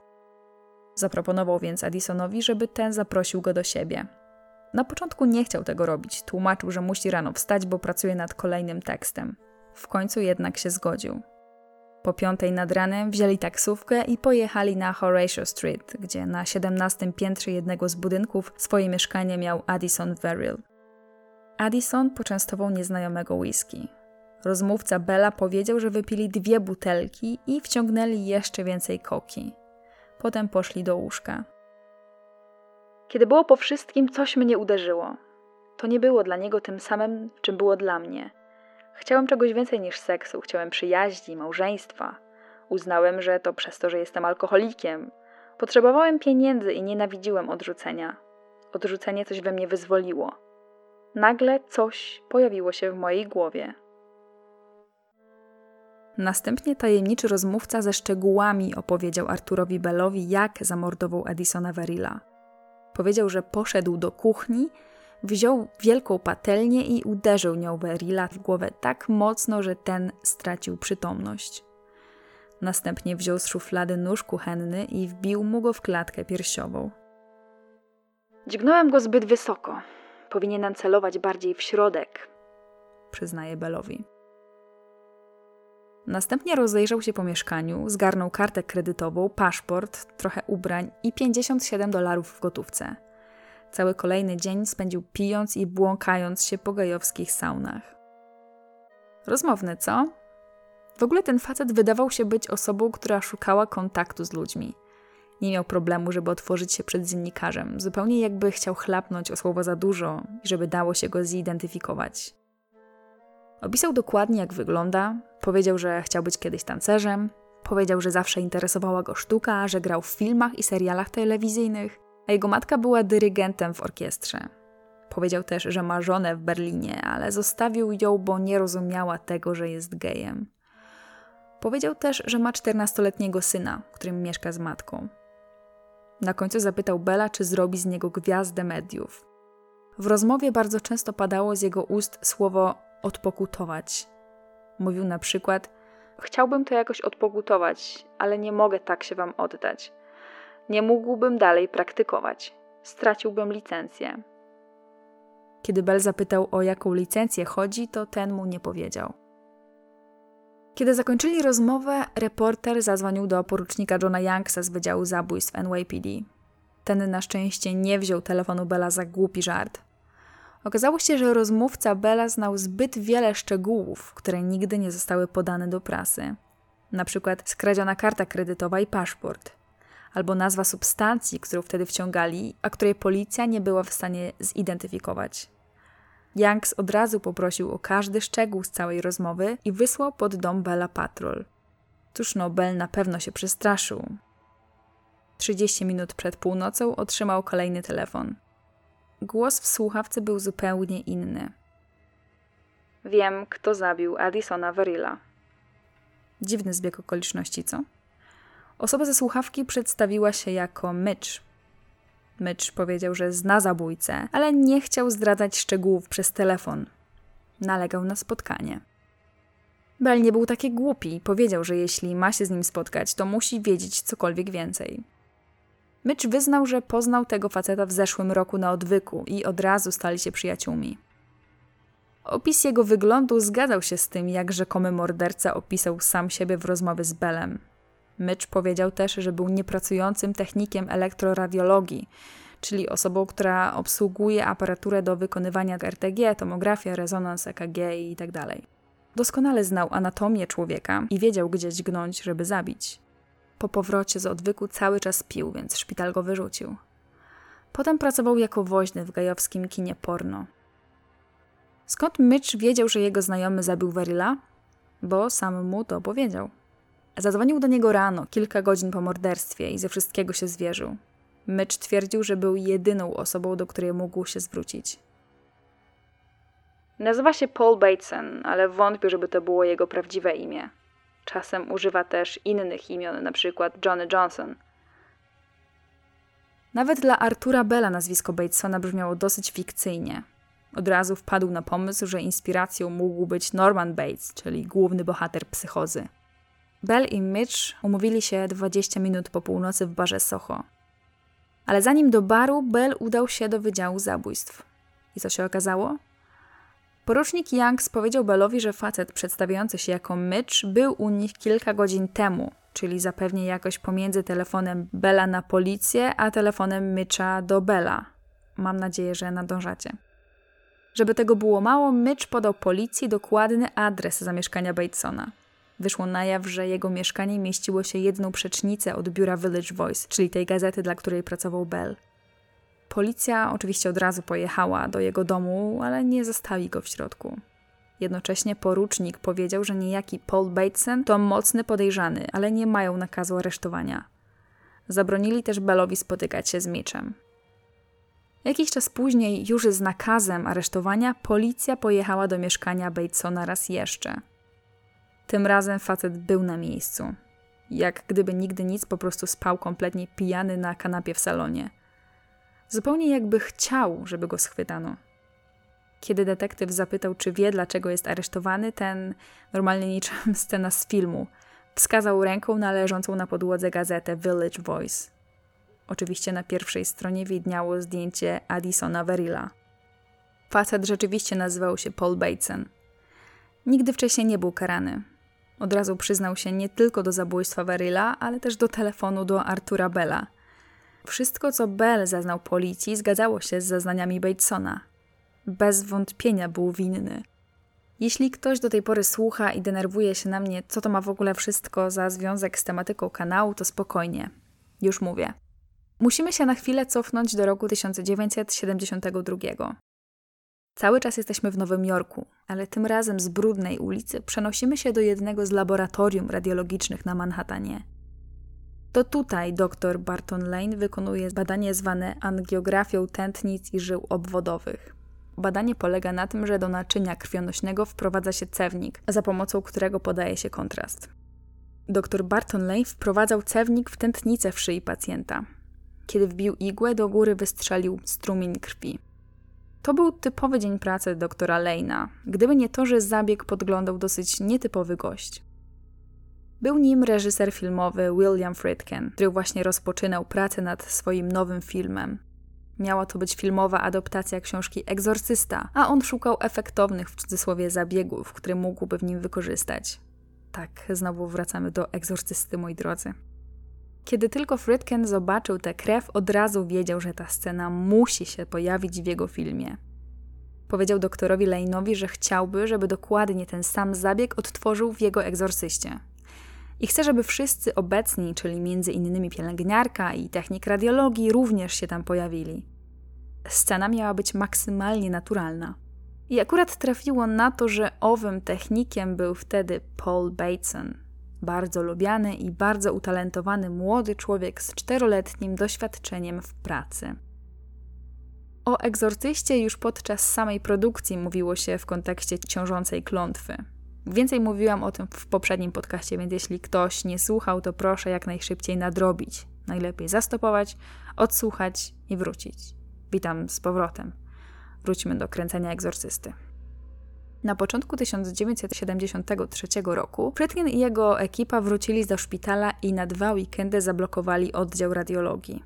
Zaproponował więc Addisonowi, żeby ten zaprosił go do siebie. Na początku nie chciał tego robić, tłumaczył, że musi rano wstać, bo pracuje nad kolejnym tekstem. W końcu jednak się zgodził. Po piątej nad ranem wzięli taksówkę i pojechali na Horatio Street, gdzie na 17 piętrze jednego z budynków swoje mieszkanie miał Addison Verrill. Addison poczęstował nieznajomego whisky. Rozmówca Bella powiedział, że wypili dwie butelki i wciągnęli jeszcze więcej koki. Potem poszli do łóżka. Kiedy było po wszystkim, coś mnie uderzyło. To nie było dla niego tym samym, czym było dla mnie. Chciałem czegoś więcej niż seksu, chciałem przyjaźni, małżeństwa. Uznałem, że to przez to, że jestem alkoholikiem. Potrzebowałem pieniędzy i nienawidziłem odrzucenia. Odrzucenie coś we mnie wyzwoliło. Nagle coś pojawiło się w mojej głowie. Następnie tajemniczy rozmówca ze szczegółami opowiedział Arturowi Bellowi, jak zamordował Edisona Verilla. Powiedział, że poszedł do kuchni, wziął wielką patelnię i uderzył nią Verilla w głowę tak mocno, że ten stracił przytomność. Następnie wziął z szuflady nóż kuchenny i wbił mu go w klatkę piersiową. Dźgnąłem go zbyt wysoko. Powinienem celować bardziej w środek, przyznaje Bellowi. Następnie rozejrzał się po mieszkaniu, zgarnął kartę kredytową, paszport, trochę ubrań i 57 dolarów w gotówce. Cały kolejny dzień spędził pijąc i błąkając się po gajowskich saunach. Rozmowny, co? W ogóle ten facet wydawał się być osobą, która szukała kontaktu z ludźmi. Nie miał problemu, żeby otworzyć się przed dziennikarzem, zupełnie jakby chciał chlapnąć o słowo za dużo i żeby dało się go zidentyfikować. Opisał dokładnie, jak wygląda, powiedział, że chciał być kiedyś tancerzem, powiedział, że zawsze interesowała go sztuka, że grał w filmach i serialach telewizyjnych, a jego matka była dyrygentem w orkiestrze. Powiedział też, że ma żonę w Berlinie, ale zostawił ją, bo nie rozumiała tego, że jest gejem. Powiedział też, że ma 14-letniego syna, którym mieszka z matką. Na końcu zapytał Bela, czy zrobi z niego gwiazdę mediów. W rozmowie bardzo często padało z jego ust słowo odpokutować. Mówił na przykład: Chciałbym to jakoś odpokutować, ale nie mogę tak się wam oddać. Nie mógłbym dalej praktykować. Straciłbym licencję. Kiedy Bell zapytał, o jaką licencję chodzi, to ten mu nie powiedział. Kiedy zakończyli rozmowę, reporter zadzwonił do porucznika Johna Youngsa z Wydziału Zabójstw NYPD. Ten na szczęście nie wziął telefonu Bella za głupi żart. Okazało się, że rozmówca Bella znał zbyt wiele szczegółów, które nigdy nie zostały podane do prasy. Na przykład skradziona karta kredytowa i paszport, albo nazwa substancji, którą wtedy wciągali, a której policja nie była w stanie zidentyfikować. Youngs od razu poprosił o każdy szczegół z całej rozmowy i wysłał pod dom Bella patrol. Cóż no, Bell na pewno się przestraszył. 30 minut przed północą otrzymał kolejny telefon. Głos w słuchawce był zupełnie inny. Wiem, kto zabił Addisona Verilla. Dziwny zbieg okoliczności, co? Osoba ze słuchawki przedstawiła się jako Mitch. Mitch powiedział, że zna zabójcę, ale nie chciał zdradzać szczegółów przez telefon. Nalegał na spotkanie. Bell nie był taki głupi i powiedział, że jeśli ma się z nim spotkać, to musi wiedzieć cokolwiek więcej. Mitch wyznał, że poznał tego faceta w zeszłym roku na odwyku i od razu stali się przyjaciółmi. Opis jego wyglądu zgadzał się z tym, jak rzekomy morderca opisał sam siebie w rozmowie z Bellem. Mitch powiedział też, że był niepracującym technikiem elektroradiologii, czyli osobą, która obsługuje aparaturę do wykonywania RTG, tomografia, rezonans EKG itd. Tak Doskonale znał anatomię człowieka i wiedział, gdzie dźgnąć, żeby zabić. Po powrocie z odwyku cały czas pił, więc szpital go wyrzucił. Potem pracował jako woźny w gajowskim kinie porno. Skąd Mitch wiedział, że jego znajomy zabił Verilla? Bo sam mu to powiedział. Zadzwonił do niego rano, kilka godzin po morderstwie i ze wszystkiego się zwierzył. Mitch twierdził, że był jedyną osobą, do której mógł się zwrócić. Nazywa się Paul Bateson, ale wątpię, żeby to było jego prawdziwe imię. Czasem używa też innych imion, np. Johnny Johnson. Nawet dla Artura Bella nazwisko Batesona brzmiało dosyć fikcyjnie. Od razu wpadł na pomysł, że inspiracją mógł być Norman Bates, czyli główny bohater psychozy. Bell i Mitch umówili się 20 minut po północy w barze Soho. Ale zanim do baru, Bell udał się do Wydziału Zabójstw. I co się okazało? Porucznik Youngs powiedział Bellowi, że facet przedstawiający się jako Mitch był u nich kilka godzin temu, czyli zapewnie jakoś pomiędzy telefonem Bella na policję, a telefonem Mitcha do Bella. Mam nadzieję, że nadążacie. Żeby tego było mało, Mitch podał policji dokładny adres zamieszkania Batesona. Wyszło na jaw, że jego mieszkanie mieściło się jedną przecznicę od biura Village Voice, czyli tej gazety, dla której pracował Bell. Policja oczywiście od razu pojechała do jego domu, ale nie zastali go w środku. Jednocześnie porucznik powiedział, że niejaki Paul Bateson to mocny podejrzany, ale nie mają nakazu aresztowania. Zabronili też Bellowi spotykać się z Mitchem. Jakiś czas później, już z nakazem aresztowania, policja pojechała do mieszkania Batesona raz jeszcze. Tym razem facet był na miejscu. Jak gdyby nigdy nic, po prostu spał kompletnie pijany na kanapie w salonie. Zupełnie jakby chciał, żeby go schwytano. Kiedy detektyw zapytał, czy wie, dlaczego jest aresztowany, ten, normalnie niczym scena z filmu, wskazał ręką na leżącą na podłodze gazetę Village Voice. Oczywiście na pierwszej stronie widniało zdjęcie Addisona Verilla. Facet rzeczywiście nazywał się Paul Bateson. Nigdy wcześniej nie był karany. Od razu przyznał się nie tylko do zabójstwa Verilla, ale też do telefonu do Artura Bella. Wszystko, co Bell zaznał policji, zgadzało się z zeznaniami Batesona. Bez wątpienia był winny. Jeśli ktoś do tej pory słucha i denerwuje się na mnie, co to ma w ogóle wszystko za związek z tematyką kanału, to spokojnie. Już mówię. Musimy się na chwilę cofnąć do roku 1972. Cały czas jesteśmy w Nowym Jorku, ale tym razem z brudnej ulicy przenosimy się do jednego z laboratorium radiologicznych na Manhattanie. To tutaj dr Barton Lane wykonuje badanie zwane angiografią tętnic i żył obwodowych. Badanie polega na tym, że do naczynia krwionośnego wprowadza się cewnik, za pomocą którego podaje się kontrast. Dr Barton Lane wprowadzał cewnik w tętnicę w szyi pacjenta. Kiedy wbił igłę, do góry wystrzelił strumień krwi. To był typowy dzień pracy doktora Lane'a, gdyby nie to, że zabieg podglądał dosyć nietypowy gość. Był nim reżyser filmowy William Friedkin, który właśnie rozpoczynał pracę nad swoim nowym filmem. Miała to być filmowa adaptacja książki Egzorcysta, a on szukał efektownych w cudzysłowie zabiegów, które mógłby w nim wykorzystać. Tak, znowu wracamy do egzorcysty, moi drodzy. Kiedy tylko Friedkin zobaczył tę krew, od razu wiedział, że ta scena musi się pojawić w jego filmie. Powiedział doktorowi Lane'owi, że chciałby, żeby dokładnie ten sam zabieg odtworzył w jego egzorcyście. I chce, żeby wszyscy obecni, czyli między innymi pielęgniarka i technik radiologii, również się tam pojawili. Scena miała być maksymalnie naturalna. I akurat trafiło na to, że owym technikiem był wtedy Paul Bateson, bardzo lubiany i bardzo utalentowany młody człowiek z czteroletnim doświadczeniem w pracy. O egzorcyście już podczas samej produkcji mówiło się w kontekście ciążącej klątwy. Więcej mówiłam o tym w poprzednim podcaście, więc jeśli ktoś nie słuchał, to proszę jak najszybciej nadrobić. Najlepiej zastopować, odsłuchać i wrócić. Witam z powrotem. Wróćmy do kręcenia egzorcysty. Na początku 1973 roku Frytkin i jego ekipa wrócili do szpitala i na dwa weekendy zablokowali oddział radiologii.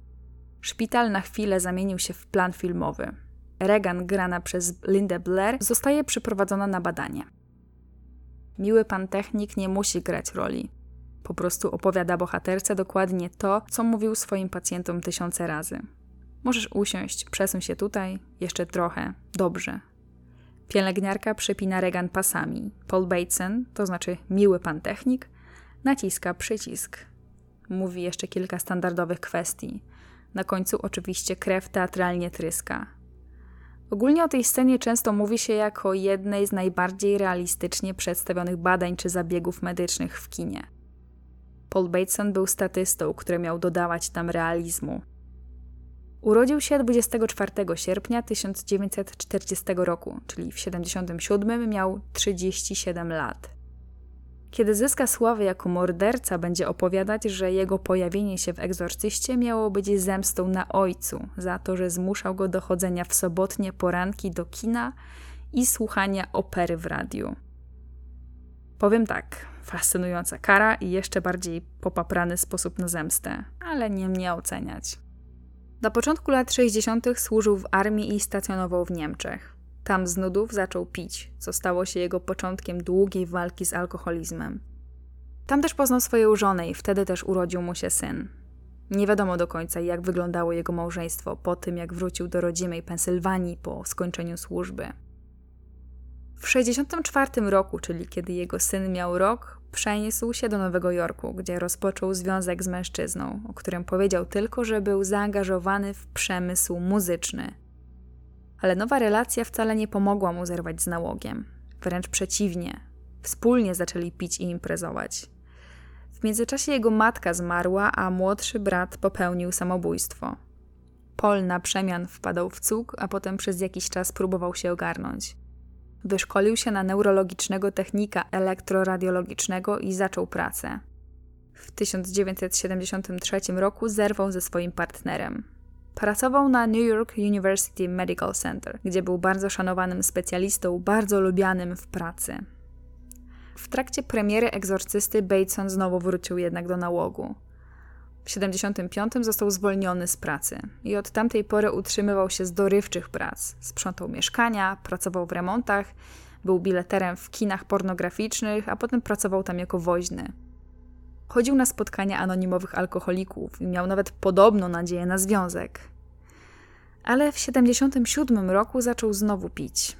Szpital na chwilę zamienił się w plan filmowy. Regan, grana przez Lindę Blair, zostaje przyprowadzona na badanie. Miły pan technik nie musi grać roli. Po prostu opowiada bohaterce dokładnie to, co mówił swoim pacjentom tysiące razy. Możesz usiąść, przesuń się tutaj, jeszcze trochę, dobrze, Pielęgniarka przypina Regan pasami. Paul Bateson, to znaczy miły pan technik, naciska przycisk. Mówi jeszcze kilka standardowych kwestii. Na końcu oczywiście krew teatralnie tryska. Ogólnie o tej scenie często mówi się jako jednej z najbardziej realistycznie przedstawionych badań czy zabiegów medycznych w kinie. Paul Bateson był statystą, który miał dodawać tam realizmu. Urodził się 24 sierpnia 1940 roku, czyli w 77 miał 37 lat. Kiedy zyska sławę jako morderca, będzie opowiadać, że jego pojawienie się w egzorcyście miało być zemstą na ojcu za to, że zmuszał go do chodzenia w sobotnie poranki do kina i słuchania opery w radiu. Powiem tak, fascynująca kara i jeszcze bardziej popaprany sposób na zemstę, ale nie mnie oceniać. Na początku lat 60. służył w armii i stacjonował w Niemczech. Tam z nudów zaczął pić, co stało się jego początkiem długiej walki z alkoholizmem. Tam też poznał swoją żonę i wtedy też urodził mu się syn. Nie wiadomo do końca, jak wyglądało jego małżeństwo po tym, jak wrócił do rodzimej Pensylwanii po skończeniu służby. W 1964 roku, czyli kiedy jego syn miał rok, przeniósł się do Nowego Jorku, gdzie rozpoczął związek z mężczyzną, o którym powiedział tylko, że był zaangażowany w przemysł muzyczny. Ale nowa relacja wcale nie pomogła mu zerwać z nałogiem. Wręcz przeciwnie. Wspólnie zaczęli pić i imprezować. W międzyczasie jego matka zmarła, a młodszy brat popełnił samobójstwo. Paul na przemian wpadał w cuk, a potem przez jakiś czas próbował się ogarnąć. Wyszkolił się na neurologicznego technika elektroradiologicznego i zaczął pracę. W 1973 roku zerwał ze swoim partnerem. Pracował na New York University Medical Center, gdzie był bardzo szanowanym specjalistą, bardzo lubianym w pracy. W trakcie premiery Egzorcysty Bateson znowu wrócił jednak do nałogu. W 75 został zwolniony z pracy i od tamtej pory utrzymywał się z dorywczych prac. Sprzątał mieszkania, pracował w remontach, był bileterem w kinach pornograficznych, a potem pracował tam jako woźny. Chodził na spotkania anonimowych alkoholików i miał nawet podobną nadzieję na związek. Ale w 77 roku zaczął znowu pić.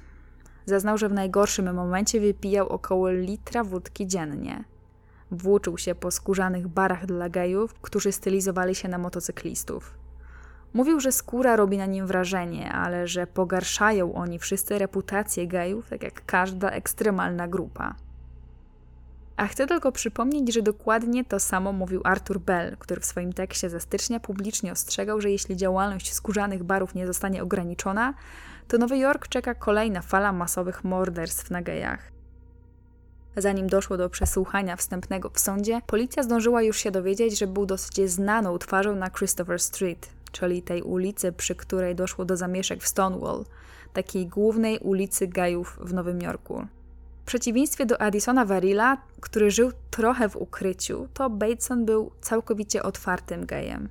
Zeznał, że w najgorszym momencie wypijał około litra wódki dziennie – Włóczył się po skórzanych barach dla gejów, którzy stylizowali się na motocyklistów. Mówił, że skóra robi na nim wrażenie, ale że pogarszają oni wszyscy reputację gejów, tak jak każda ekstremalna grupa. A chcę tylko przypomnieć, że dokładnie to samo mówił Arthur Bell, który w swoim tekście ze stycznia publicznie ostrzegał, że jeśli działalność skórzanych barów nie zostanie ograniczona, to Nowy Jork czeka kolejna fala masowych morderstw na gejach. Zanim doszło do przesłuchania wstępnego w sądzie, policja zdążyła już się dowiedzieć, że był dosyć znaną twarzą na Christopher Street, czyli tej ulicy, przy której doszło do zamieszek w Stonewall, takiej głównej ulicy gajów w Nowym Jorku. W przeciwieństwie do Addisona Varilla, który żył trochę w ukryciu, to Bateson był całkowicie otwartym gejem.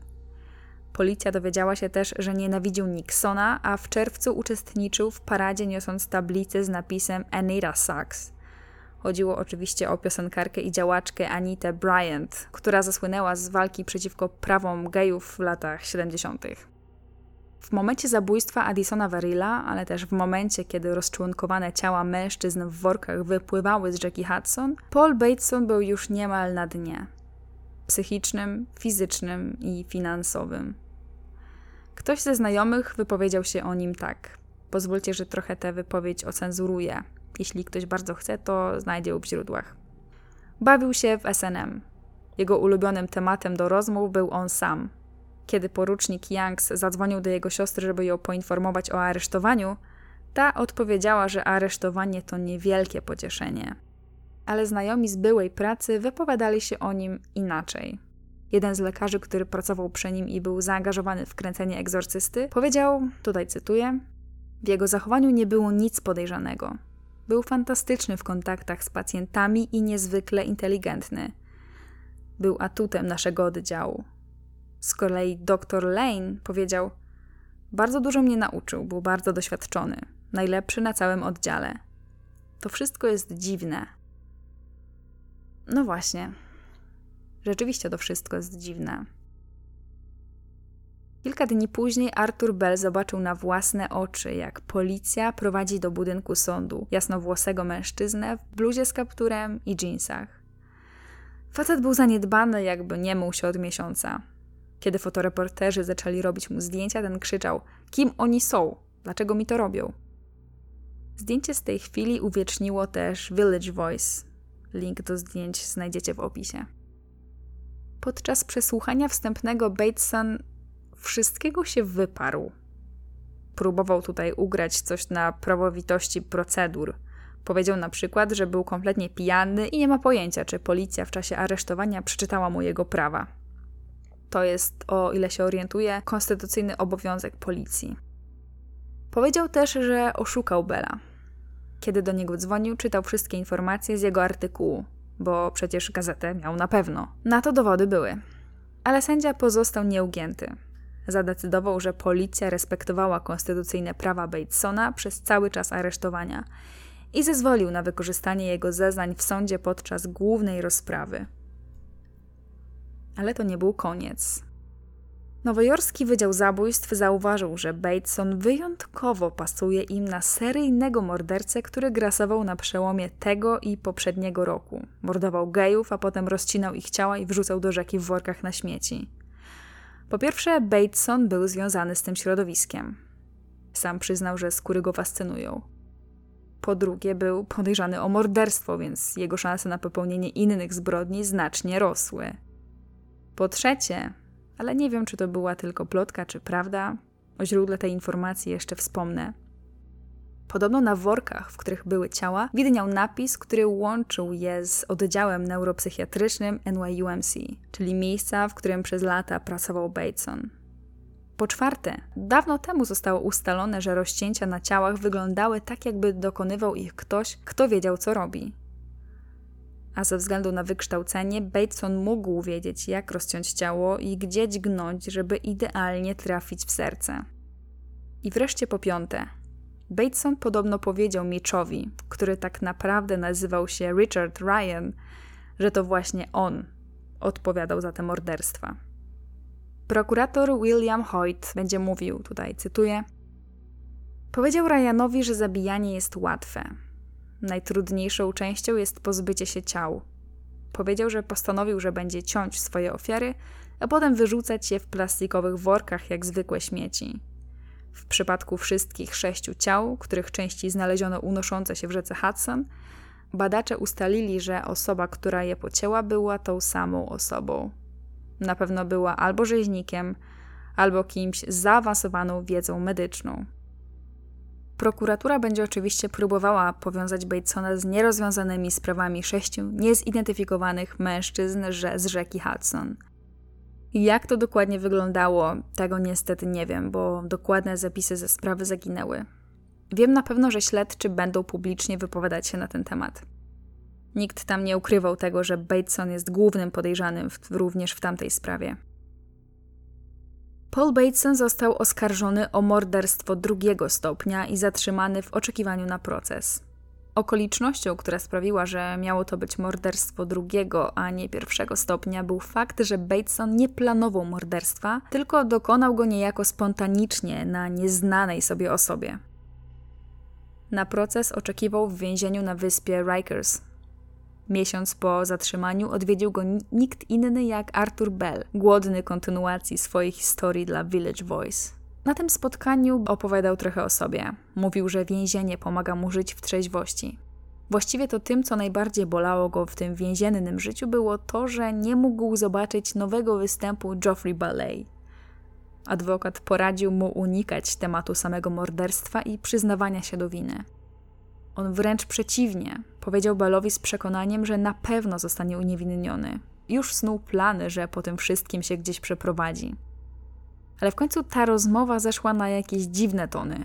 Policja dowiedziała się też, że nienawidził Nixona, a w czerwcu uczestniczył w paradzie niosąc tablicę z napisem Anita Sucks – Chodziło oczywiście o piosenkarkę i działaczkę Anitę Bryant, która zasłynęła z walki przeciwko prawom gejów w latach 70. W momencie zabójstwa Addisona Verilla, ale też w momencie, kiedy rozczłonkowane ciała mężczyzn w workach wypływały z rzeki Hudson, Paul Bateson był już niemal na dnie psychicznym, fizycznym i finansowym. Ktoś ze znajomych wypowiedział się o nim tak. Pozwólcie, że trochę tę wypowiedź ocenzuruję. Jeśli ktoś bardzo chce, to znajdzie w źródłach. Bawił się w SNM. Jego ulubionym tematem do rozmów był on sam. Kiedy porucznik Youngs zadzwonił do jego siostry, żeby ją poinformować o aresztowaniu, ta odpowiedziała, że aresztowanie to niewielkie pocieszenie. Ale znajomi z byłej pracy wypowiadali się o nim inaczej. Jeden z lekarzy, który pracował przy nim i był zaangażowany w kręcenie egzorcysty, powiedział, tutaj cytuję: W jego zachowaniu nie było nic podejrzanego. Był fantastyczny w kontaktach z pacjentami i niezwykle inteligentny. Był atutem naszego oddziału. Z kolei dr Lane powiedział: Bardzo dużo mnie nauczył, był bardzo doświadczony, najlepszy na całym oddziale. To wszystko jest dziwne. No właśnie. Rzeczywiście to wszystko jest dziwne. Kilka dni później Arthur Bell zobaczył na własne oczy, jak policja prowadzi do budynku sądu jasnowłosego mężczyznę w bluzie z kapturem i jeansach. Facet był zaniedbany, jakby nie mył się od miesiąca. Kiedy fotoreporterzy zaczęli robić mu zdjęcia, ten krzyczał: Kim oni są? Dlaczego mi to robią? Zdjęcie z tej chwili uwieczniło też Village Voice. Link do zdjęć znajdziecie w opisie. Podczas przesłuchania wstępnego Bateson wszystkiego się wyparł. Próbował tutaj ugrać coś na prawowitości procedur. Powiedział na przykład, że był kompletnie pijany i nie ma pojęcia, czy policja w czasie aresztowania przeczytała mu jego prawa. To jest, o ile się orientuje, konstytucyjny obowiązek policji. Powiedział też, że oszukał Bela. Kiedy do niego dzwonił, czytał wszystkie informacje z jego artykułu, bo przecież gazetę miał na pewno. Na to dowody były. Ale sędzia pozostał nieugięty. Zadecydował, że policja respektowała konstytucyjne prawa Batesona przez cały czas aresztowania i zezwolił na wykorzystanie jego zeznań w sądzie podczas głównej rozprawy. Ale to nie był koniec. Nowojorski Wydział Zabójstw zauważył, że Bateson wyjątkowo pasuje im na seryjnego mordercę, który grasował na przełomie tego i poprzedniego roku. Mordował gejów, a potem rozcinał ich ciała i wrzucał do rzeki w workach na śmieci. Po pierwsze, Bateson był związany z tym środowiskiem. Sam przyznał, że skóry go fascynują. Po drugie, był podejrzany o morderstwo, więc jego szanse na popełnienie innych zbrodni znacznie rosły. Po trzecie, ale nie wiem, czy to była tylko plotka, czy prawda, o źródle tej informacji jeszcze wspomnę. Podobno na workach, w których były ciała, widniał napis, który łączył je z oddziałem neuropsychiatrycznym NYUMC, czyli miejsca, w którym przez lata pracował Bateson. Po czwarte, dawno temu zostało ustalone, że rozcięcia na ciałach wyglądały tak, jakby dokonywał ich ktoś, kto wiedział, co robi. A ze względu na wykształcenie, Bateson mógł wiedzieć, jak rozciąć ciało i gdzie dźgnąć, żeby idealnie trafić w serce. I wreszcie po piąte, Bateson podobno powiedział Mitchowi, który tak naprawdę nazywał się Richard Ryan, że to właśnie on odpowiadał za te morderstwa. Prokurator William Hoyt będzie mówił, tutaj cytuję: Powiedział Ryanowi, że zabijanie jest łatwe. Najtrudniejszą częścią jest pozbycie się ciał. Powiedział, że postanowił, że będzie ciąć swoje ofiary, a potem wyrzucać je w plastikowych workach jak zwykłe śmieci. W przypadku wszystkich sześciu ciał, których części znaleziono unoszące się w rzece Hudson, badacze ustalili, że osoba, która je pocięła, była tą samą osobą. Na pewno była albo rzeźnikiem, albo kimś z zaawansowaną wiedzą medyczną. Prokuratura będzie oczywiście próbowała powiązać Batesona z nierozwiązanymi sprawami sześciu niezidentyfikowanych mężczyzn z rzeki Hudson – jak to dokładnie wyglądało, tego niestety nie wiem, bo dokładne zapisy ze sprawy zaginęły. Wiem na pewno, że śledczy będą publicznie wypowiadać się na ten temat. Nikt tam nie ukrywał tego, że Bateson jest głównym podejrzanym w, również w tamtej sprawie. Paul Bateson został oskarżony o morderstwo drugiego stopnia i zatrzymany w oczekiwaniu na proces. Okolicznością, która sprawiła, że miało to być morderstwo drugiego, a nie pierwszego stopnia, był fakt, że Bateson nie planował morderstwa, tylko dokonał go niejako spontanicznie na nieznanej sobie osobie. Na proces oczekiwał w więzieniu na wyspie Rikers. Miesiąc po zatrzymaniu odwiedził go nikt inny jak Arthur Bell, głodny kontynuacji swojej historii dla Village Voice. Na tym spotkaniu opowiadał trochę o sobie. Mówił, że więzienie pomaga mu żyć w trzeźwości. Właściwie to tym, co najbardziej bolało go w tym więziennym życiu, było to, że nie mógł zobaczyć nowego występu Geoffrey Ballet. Adwokat poradził mu unikać tematu samego morderstwa i przyznawania się do winy. On wręcz przeciwnie, powiedział Balowi z przekonaniem, że na pewno zostanie uniewinniony. Już snuł plany, że po tym wszystkim się gdzieś przeprowadzi ale w końcu ta rozmowa zeszła na jakieś dziwne tony.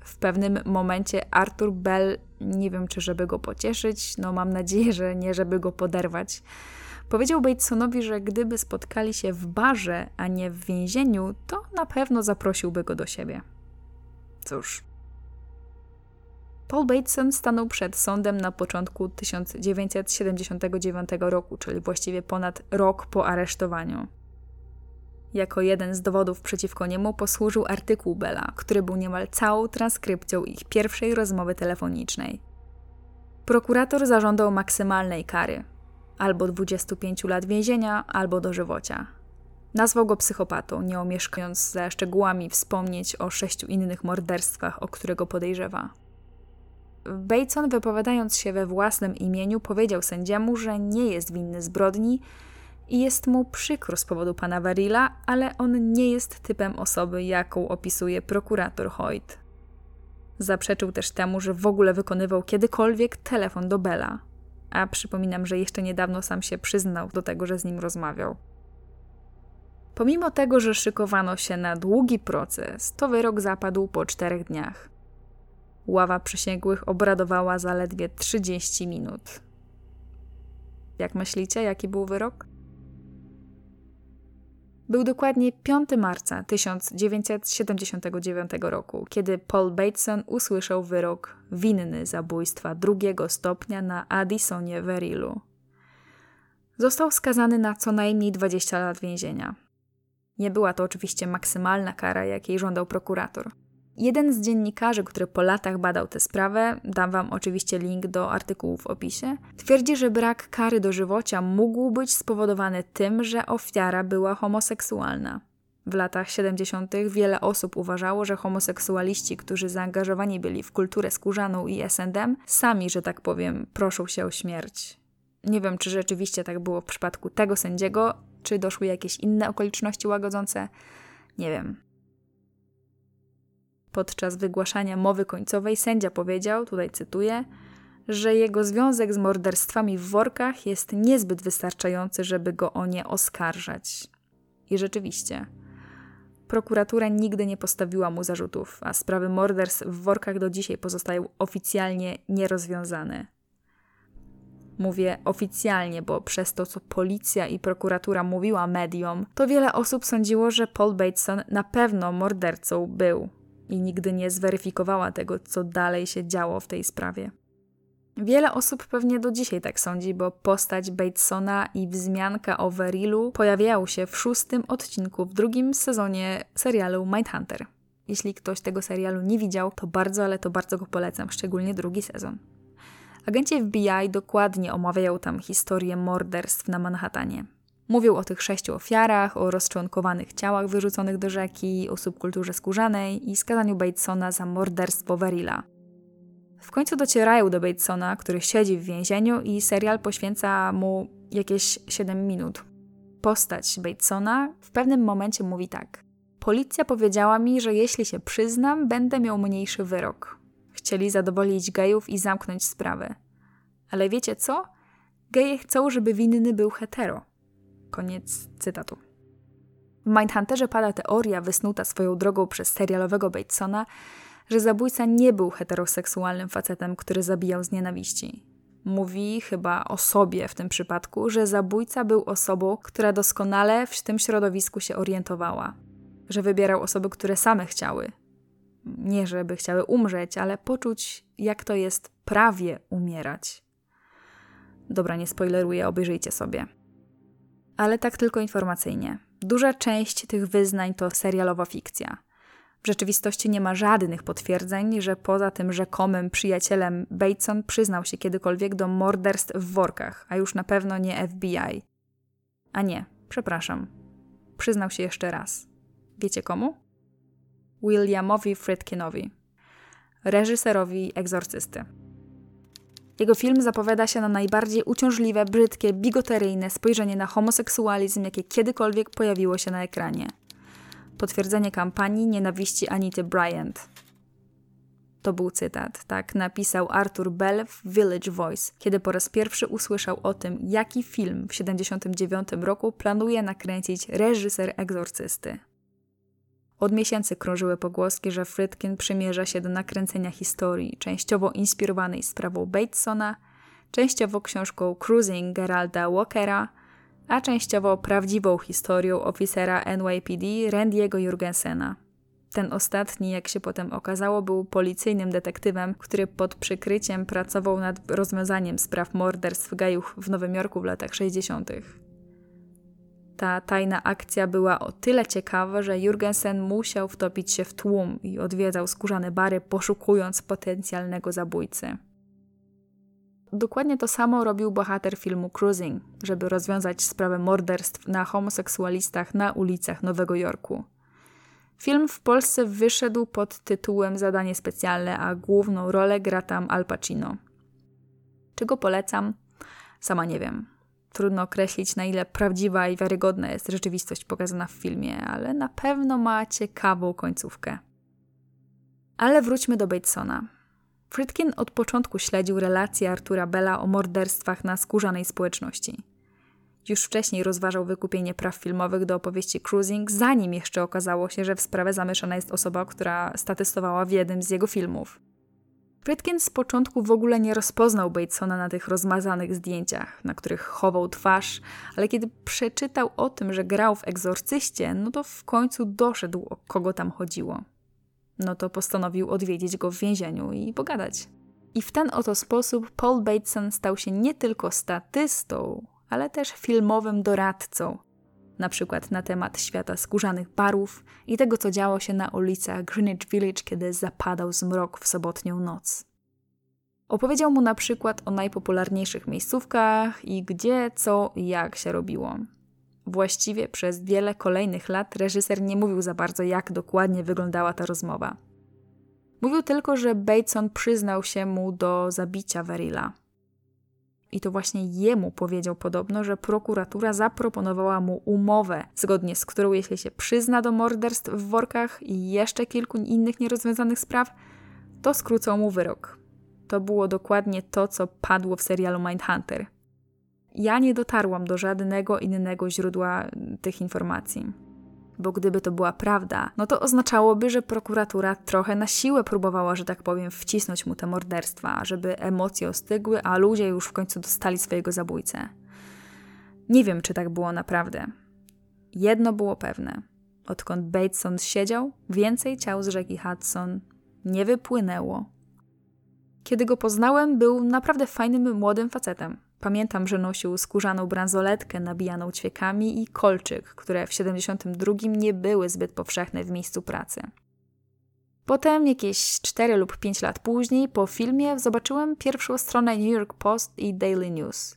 W pewnym momencie Arthur Bell, nie wiem czy żeby go pocieszyć, no mam nadzieję, że nie żeby go poderwać, powiedział Batesonowi, że gdyby spotkali się w barze, a nie w więzieniu, to na pewno zaprosiłby go do siebie. Cóż. Paul Bateson stanął przed sądem na początku 1979 roku, czyli właściwie ponad rok po aresztowaniu. Jako jeden z dowodów przeciwko niemu posłużył artykuł Bella, który był niemal całą transkrypcją ich pierwszej rozmowy telefonicznej. Prokurator zażądał maksymalnej kary albo 25 lat więzienia, albo dożywocia. Nazwał go psychopatą, nie omieszkając ze szczegółami wspomnieć o sześciu innych morderstwach, o które go podejrzewa. Bateson, wypowiadając się we własnym imieniu, powiedział sędziemu, że nie jest winny zbrodni i jest mu przykro z powodu pana Varilla, ale on nie jest typem osoby, jaką opisuje prokurator Hoyt. Zaprzeczył też temu, że w ogóle wykonywał kiedykolwiek telefon do Bella. A przypominam, że jeszcze niedawno sam się przyznał do tego, że z nim rozmawiał. Pomimo tego, że szykowano się na długi proces, to wyrok zapadł po czterech dniach. Ława przysięgłych obradowała zaledwie 30 minut. Jak myślicie, jaki był wyrok? Był dokładnie 5 marca 1979 roku, kiedy Paul Bateson usłyszał wyrok winny zabójstwa drugiego stopnia na Addisonie Verillu. Został skazany na co najmniej 20 lat więzienia. Nie była to oczywiście maksymalna kara, jakiej żądał prokurator. Jeden z dziennikarzy, który po latach badał tę sprawę, dam Wam oczywiście link do artykułu w opisie, twierdzi, że brak kary dożywocia mógł być spowodowany tym, że ofiara była homoseksualna. W latach 70. wiele osób uważało, że homoseksualiści, którzy zaangażowani byli w kulturę skórzaną i SNM, sami, że tak powiem, proszą się o śmierć. Nie wiem, czy rzeczywiście tak było w przypadku tego sędziego, czy doszły jakieś inne okoliczności łagodzące. Nie wiem. Podczas wygłaszania mowy końcowej sędzia powiedział, tutaj cytuję, że jego związek z morderstwami w workach jest niezbyt wystarczający, żeby go o nie oskarżać. I rzeczywiście, prokuratura nigdy nie postawiła mu zarzutów, a sprawy morderstw w workach do dzisiaj pozostają oficjalnie nierozwiązane. Mówię oficjalnie, bo przez to, co policja i prokuratura mówiła mediom, to wiele osób sądziło, że Paul Bateson na pewno mordercą był i nigdy nie zweryfikowała tego, co dalej się działo w tej sprawie. Wiele osób pewnie do dzisiaj tak sądzi, bo postać Batesona i wzmianka o Verillu pojawiają się w szóstym odcinku w drugim sezonie serialu Mindhunter. Jeśli ktoś tego serialu nie widział, to bardzo, ale to bardzo go polecam, szczególnie drugi sezon. Agenci FBI dokładnie omawiają tam historię morderstw na Manhattanie. Mówił o tych sześciu ofiarach, o rozczłonkowanych ciałach wyrzuconych do rzeki, o subkulturze skórzanej i skazaniu Batesona za morderstwo Verilla. W końcu docierają do Batesona, który siedzi w więzieniu i serial poświęca mu jakieś 7 minut. Postać Batesona w pewnym momencie mówi tak. Policja powiedziała mi, że jeśli się przyznam, będę miał mniejszy wyrok. Chcieli zadowolić gejów i zamknąć sprawę. Ale wiecie co? Geje chcą, żeby winny był hetero. Koniec cytatu. W Mindhunterze pada teoria wysnuta swoją drogą przez serialowego Batesona, że zabójca nie był heteroseksualnym facetem, który zabijał z nienawiści. Mówi chyba o sobie w tym przypadku, że zabójca był osobą, która doskonale w tym środowisku się orientowała. Że wybierał osoby, które same chciały. Nie, żeby chciały umrzeć, ale poczuć, jak to jest prawie umierać. Dobra, nie spoileruję, obejrzyjcie sobie ale tak tylko informacyjnie. Duża część tych wyznań to serialowa fikcja. W rzeczywistości nie ma żadnych potwierdzeń, że poza tym rzekomym przyjacielem Bateson przyznał się kiedykolwiek do morderstw w workach, a już na pewno nie FBI. A nie, przepraszam. Przyznał się jeszcze raz. Wiecie komu? Williamowi Friedkinowi, reżyserowi egzorcysty. Jego film zapowiada się na najbardziej uciążliwe, brzydkie, bigoteryjne spojrzenie na homoseksualizm, jakie kiedykolwiek pojawiło się na ekranie. Potwierdzenie kampanii nienawiści Anity Bryant. To był cytat, tak napisał Arthur Bell w Village Voice, kiedy po raz pierwszy usłyszał o tym, jaki film w 1979 roku planuje nakręcić reżyser egzorcysty. Od miesięcy krążyły pogłoski, że Frytkin przymierza się do nakręcenia historii, częściowo inspirowanej sprawą Batesona, częściowo książką Cruising Geralda Walkera, a częściowo prawdziwą historią oficera NYPD Randy'ego Jurgensena. Ten ostatni, jak się potem okazało, był policyjnym detektywem, który pod przykryciem pracował nad rozwiązaniem spraw morderstw gejów w Nowym Jorku w latach 60. Ta tajna akcja była o tyle ciekawa, że Jurgensen musiał wtopić się w tłum i odwiedzał skórzane bary, poszukując potencjalnego zabójcy. Dokładnie to samo robił bohater filmu Cruising, żeby rozwiązać sprawę morderstw na homoseksualistach na ulicach Nowego Jorku. Film w Polsce wyszedł pod tytułem Zadanie specjalne, a główną rolę gra tam Al Pacino. Czego polecam? Sama nie wiem. Trudno określić, na ile prawdziwa i wiarygodna jest rzeczywistość pokazana w filmie, ale na pewno ma ciekawą końcówkę. Ale wróćmy do Batesona. Fritkin od początku śledził relacje Artura Bella o morderstwach na skórzanej społeczności. Już wcześniej rozważał wykupienie praw filmowych do opowieści Cruising, zanim jeszcze okazało się, że w sprawę zamieszana jest osoba, która statystowała w jednym z jego filmów. Fritkin z początku w ogóle nie rozpoznał Batesona na tych rozmazanych zdjęciach, na których chował twarz, ale kiedy przeczytał o tym, że grał w egzorcyście, no to w końcu doszedł, o kogo tam chodziło. No to postanowił odwiedzić go w więzieniu i pogadać. I w ten oto sposób Paul Bateson stał się nie tylko statystą, ale też filmowym doradcą, na przykład na temat świata skórzanych barów i tego, co działo się na ulicach Greenwich Village, kiedy zapadał zmrok w sobotnią noc. Opowiedział mu na przykład o najpopularniejszych miejscówkach i gdzie, co i jak się robiło. Właściwie przez wiele kolejnych lat reżyser nie mówił za bardzo, jak dokładnie wyglądała ta rozmowa. Mówił tylko, że Bateson przyznał się mu do zabicia Verilla. I to właśnie jemu powiedział podobno, że prokuratura zaproponowała mu umowę, zgodnie z którą jeśli się przyzna do morderstw w workach i jeszcze kilku innych nierozwiązanych spraw, to skrócą mu wyrok. To było dokładnie to, co padło w serialu Mindhunter. Ja nie dotarłam do żadnego innego źródła tych informacji bo gdyby to była prawda, no to oznaczałoby, że prokuratura trochę na siłę próbowała, że tak powiem, wcisnąć mu te morderstwa, żeby emocje ostygły, a ludzie już w końcu dostali swojego zabójcę. Nie wiem, czy tak było naprawdę. Jedno było pewne. Odkąd Bateson siedział, więcej ciał z rzeki Hudson nie wypłynęło. Kiedy go poznałem, był naprawdę fajnym młodym facetem. Pamiętam, że nosił skórzaną bransoletkę nabijaną ćwiekami i kolczyk, które w 72 nie były zbyt powszechne w miejscu pracy. Potem, jakieś 4 lub 5 lat później, po filmie zobaczyłem pierwszą stronę New York Post i Daily News.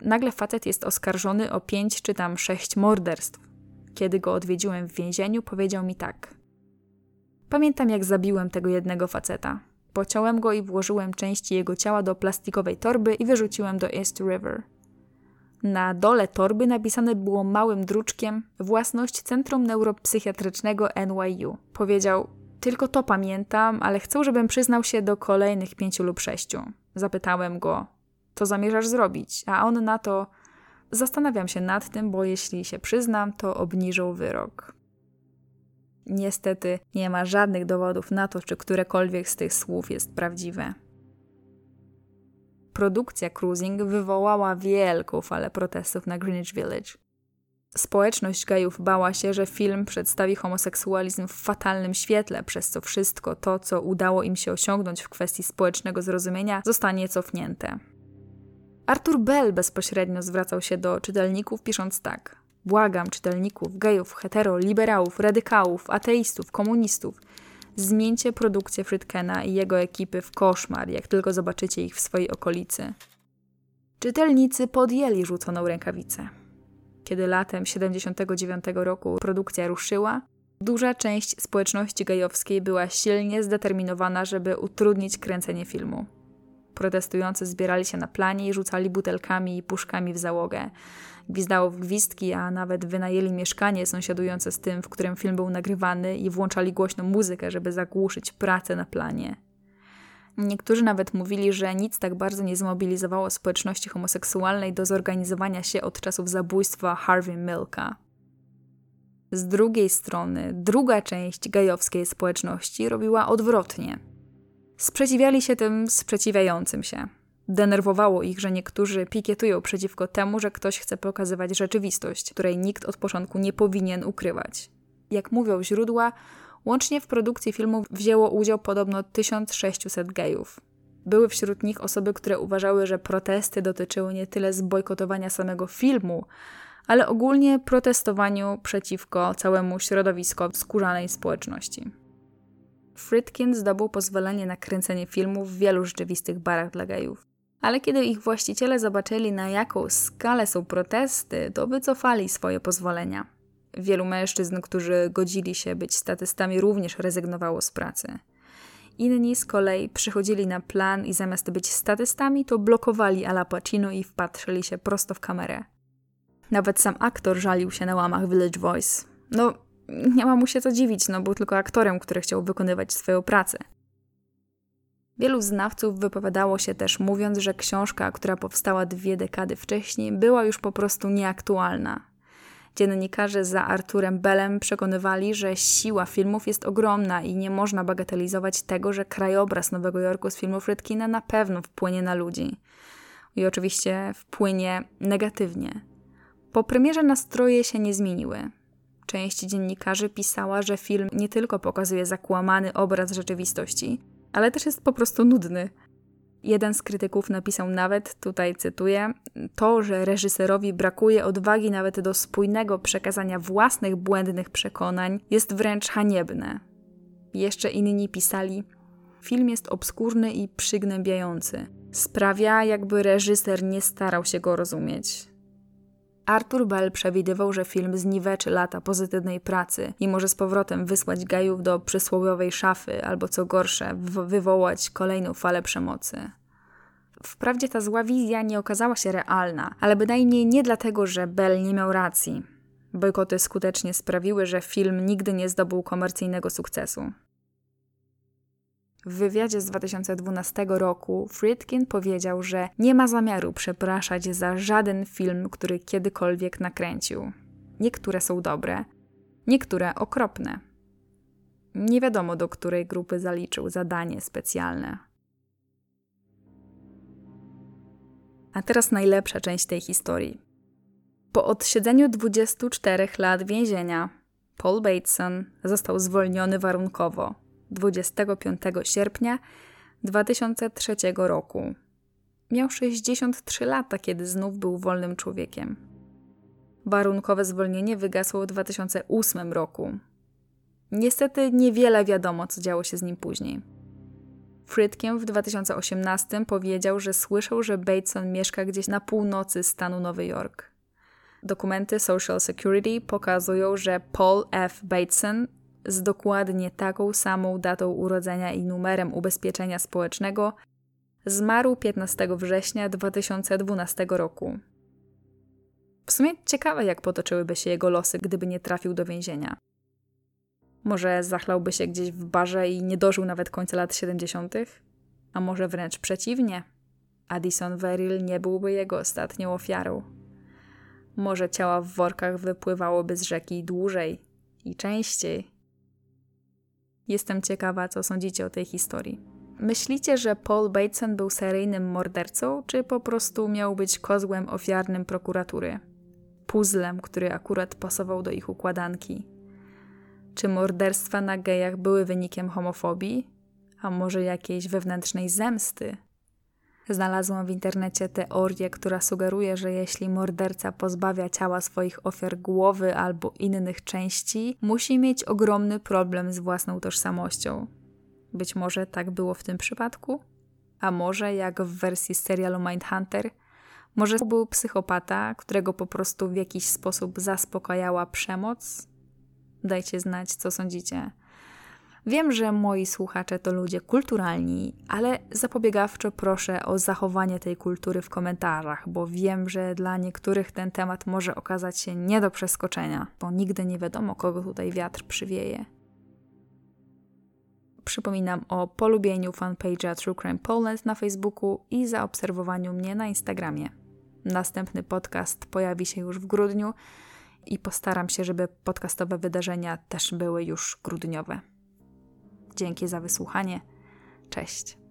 Nagle facet jest oskarżony o 5 czy tam 6 morderstw. Kiedy go odwiedziłem w więzieniu, powiedział mi tak. Pamiętam, jak zabiłem tego jednego faceta. Pociąłem go i włożyłem części jego ciała do plastikowej torby i wyrzuciłem do East River. Na dole torby napisane było małym druczkiem własność Centrum Neuropsychiatrycznego NYU. Powiedział, tylko to pamiętam, ale chcę, żebym przyznał się do kolejnych pięciu lub sześciu. Zapytałem go, co zamierzasz zrobić? A on na to, zastanawiam się nad tym, bo jeśli się przyznam, to obniżą wyrok. Niestety nie ma żadnych dowodów na to, czy którekolwiek z tych słów jest prawdziwe. Produkcja Cruising wywołała wielką falę protestów na Greenwich Village. Społeczność gejów bała się, że film przedstawi homoseksualizm w fatalnym świetle, przez co wszystko to, co udało im się osiągnąć w kwestii społecznego zrozumienia, zostanie cofnięte. Arthur Bell bezpośrednio zwracał się do czytelników, pisząc tak: Błagam czytelników, gejów, hetero, liberałów, radykałów, ateistów, komunistów. Zmieńcie produkcję Fritkena i jego ekipy w koszmar, jak tylko zobaczycie ich w swojej okolicy. Czytelnicy podjęli rzuconą rękawicę. Kiedy latem 79 roku produkcja ruszyła, duża część społeczności gejowskiej była silnie zdeterminowana, żeby utrudnić kręcenie filmu. Protestujący zbierali się na planie i rzucali butelkami i puszkami w załogę gwizdało w gwizdki, a nawet wynajęli mieszkanie sąsiadujące z tym, w którym film był nagrywany i włączali głośną muzykę, żeby zagłuszyć pracę na planie. Niektórzy nawet mówili, że nic tak bardzo nie zmobilizowało społeczności homoseksualnej do zorganizowania się od czasów zabójstwa Harvey Milka. Z drugiej strony, druga część gejowskiej społeczności robiła odwrotnie. Sprzeciwiali się tym sprzeciwiającym się. Denerwowało ich, że niektórzy pikietują przeciwko temu, że ktoś chce pokazywać rzeczywistość, której nikt od początku nie powinien ukrywać. Jak mówią źródła, łącznie w produkcji filmu wzięło udział podobno 1600 gejów. Były wśród nich osoby, które uważały, że protesty dotyczyły nie tyle zbojkotowania samego filmu, ale ogólnie protestowaniu przeciwko całemu środowisku skórzanej społeczności. Fritkin zdobył pozwolenie na kręcenie filmu w wielu rzeczywistych barach dla gejów Ale kiedy ich właściciele zobaczyli, na jaką skalę są protesty, to wycofali swoje pozwolenia. Wielu mężczyzn, którzy godzili się być statystami, również rezygnowało z pracy. Inni z kolei przychodzili na plan i zamiast być statystami, to blokowali Ala Pacino i wpatrzyli się prosto w kamerę. Nawet sam aktor żalił się na łamach Village Voice. No, nie ma mu się co dziwić, no był tylko aktorem, który chciał wykonywać swoją pracę. Wielu znawców wypowiadało się też mówiąc, że książka, która powstała dwie dekady wcześniej, była już po prostu nieaktualna. Dziennikarze za Arturem Bellem przekonywali, że siła filmów jest ogromna i nie można bagatelizować tego, że krajobraz Nowego Jorku z filmu Friedkina na pewno wpłynie na ludzi. I oczywiście wpłynie negatywnie. Po premierze nastroje się nie zmieniły. Część dziennikarzy pisała, że film nie tylko pokazuje zakłamany obraz rzeczywistości, ale też jest po prostu nudny. Jeden z krytyków napisał nawet, tutaj cytuję, to, że reżyserowi brakuje odwagi nawet do spójnego przekazania własnych błędnych przekonań, jest wręcz haniebne. Jeszcze inni pisali, film jest obskurny i przygnębiający. Sprawia, jakby reżyser nie starał się go rozumieć. Arthur Bell przewidywał, że film zniweczy lata pozytywnej pracy i może z powrotem wysłać gajów do przysłowiowej szafy, albo co gorsze, wywołać kolejną falę przemocy. Wprawdzie ta zła wizja nie okazała się realna, ale bynajmniej nie dlatego, że Bell nie miał racji. Bojkoty skutecznie sprawiły, że film nigdy nie zdobył komercyjnego sukcesu. W wywiadzie z 2012 roku Friedkin powiedział, że nie ma zamiaru przepraszać za żaden film, który kiedykolwiek nakręcił. Niektóre są dobre, niektóre okropne. Nie wiadomo, do której grupy zaliczył zadanie specjalne. A teraz najlepsza część tej historii. Po odsiedzeniu 24 lat więzienia, Paul Bateson został zwolniony warunkowo 25 sierpnia 2003 roku. Miał 63 lata, kiedy znów był wolnym człowiekiem. Warunkowe zwolnienie wygasło w 2008 roku. Niestety niewiele wiadomo, co działo się z nim później. Frytkiem w 2018 powiedział, że słyszał, że Bateson mieszka gdzieś na północy stanu Nowy Jork. Dokumenty Social Security pokazują, że Paul F. Bateson z dokładnie taką samą datą urodzenia i numerem ubezpieczenia społecznego zmarł 15 września 2012 roku. W sumie ciekawe, jak potoczyłyby się jego losy, gdyby nie trafił do więzienia. Może zachlałby się gdzieś w barze i nie dożył nawet końca lat 70., a może wręcz przeciwnie. Addison Verrill nie byłby jego ostatnią ofiarą. Może ciała w workach wypływałoby z rzeki dłużej i częściej. Jestem ciekawa, co sądzicie o tej historii. Myślicie, że Paul Bateson był seryjnym mordercą, czy po prostu miał być kozłem ofiarnym prokuratury? Puzzlem, który akurat pasował do ich układanki? Czy morderstwa na gejach były wynikiem homofobii? A może jakiejś wewnętrznej zemsty? Znalazłam w internecie teorię, która sugeruje, że jeśli morderca pozbawia ciała swoich ofiar głowy albo innych części, musi mieć ogromny problem z własną tożsamością. Być może tak było w tym przypadku? A może, jak w wersji serialu Mindhunter, może był psychopata, którego po prostu w jakiś sposób zaspokajała przemoc? Dajcie znać, co sądzicie. Wiem, że moi słuchacze to ludzie kulturalni, ale zapobiegawczo proszę o zachowanie tej kultury w komentarzach, bo wiem, że dla niektórych ten temat może okazać się nie do przeskoczenia, bo nigdy nie wiadomo, kogo tutaj wiatr przywieje. Przypominam o polubieniu fanpage'a True Crime Poland na Facebooku i zaobserwowaniu mnie na Instagramie. Następny podcast pojawi się już w grudniu i postaram się, żeby podcastowe wydarzenia też były już grudniowe. Dzięki za wysłuchanie. Cześć.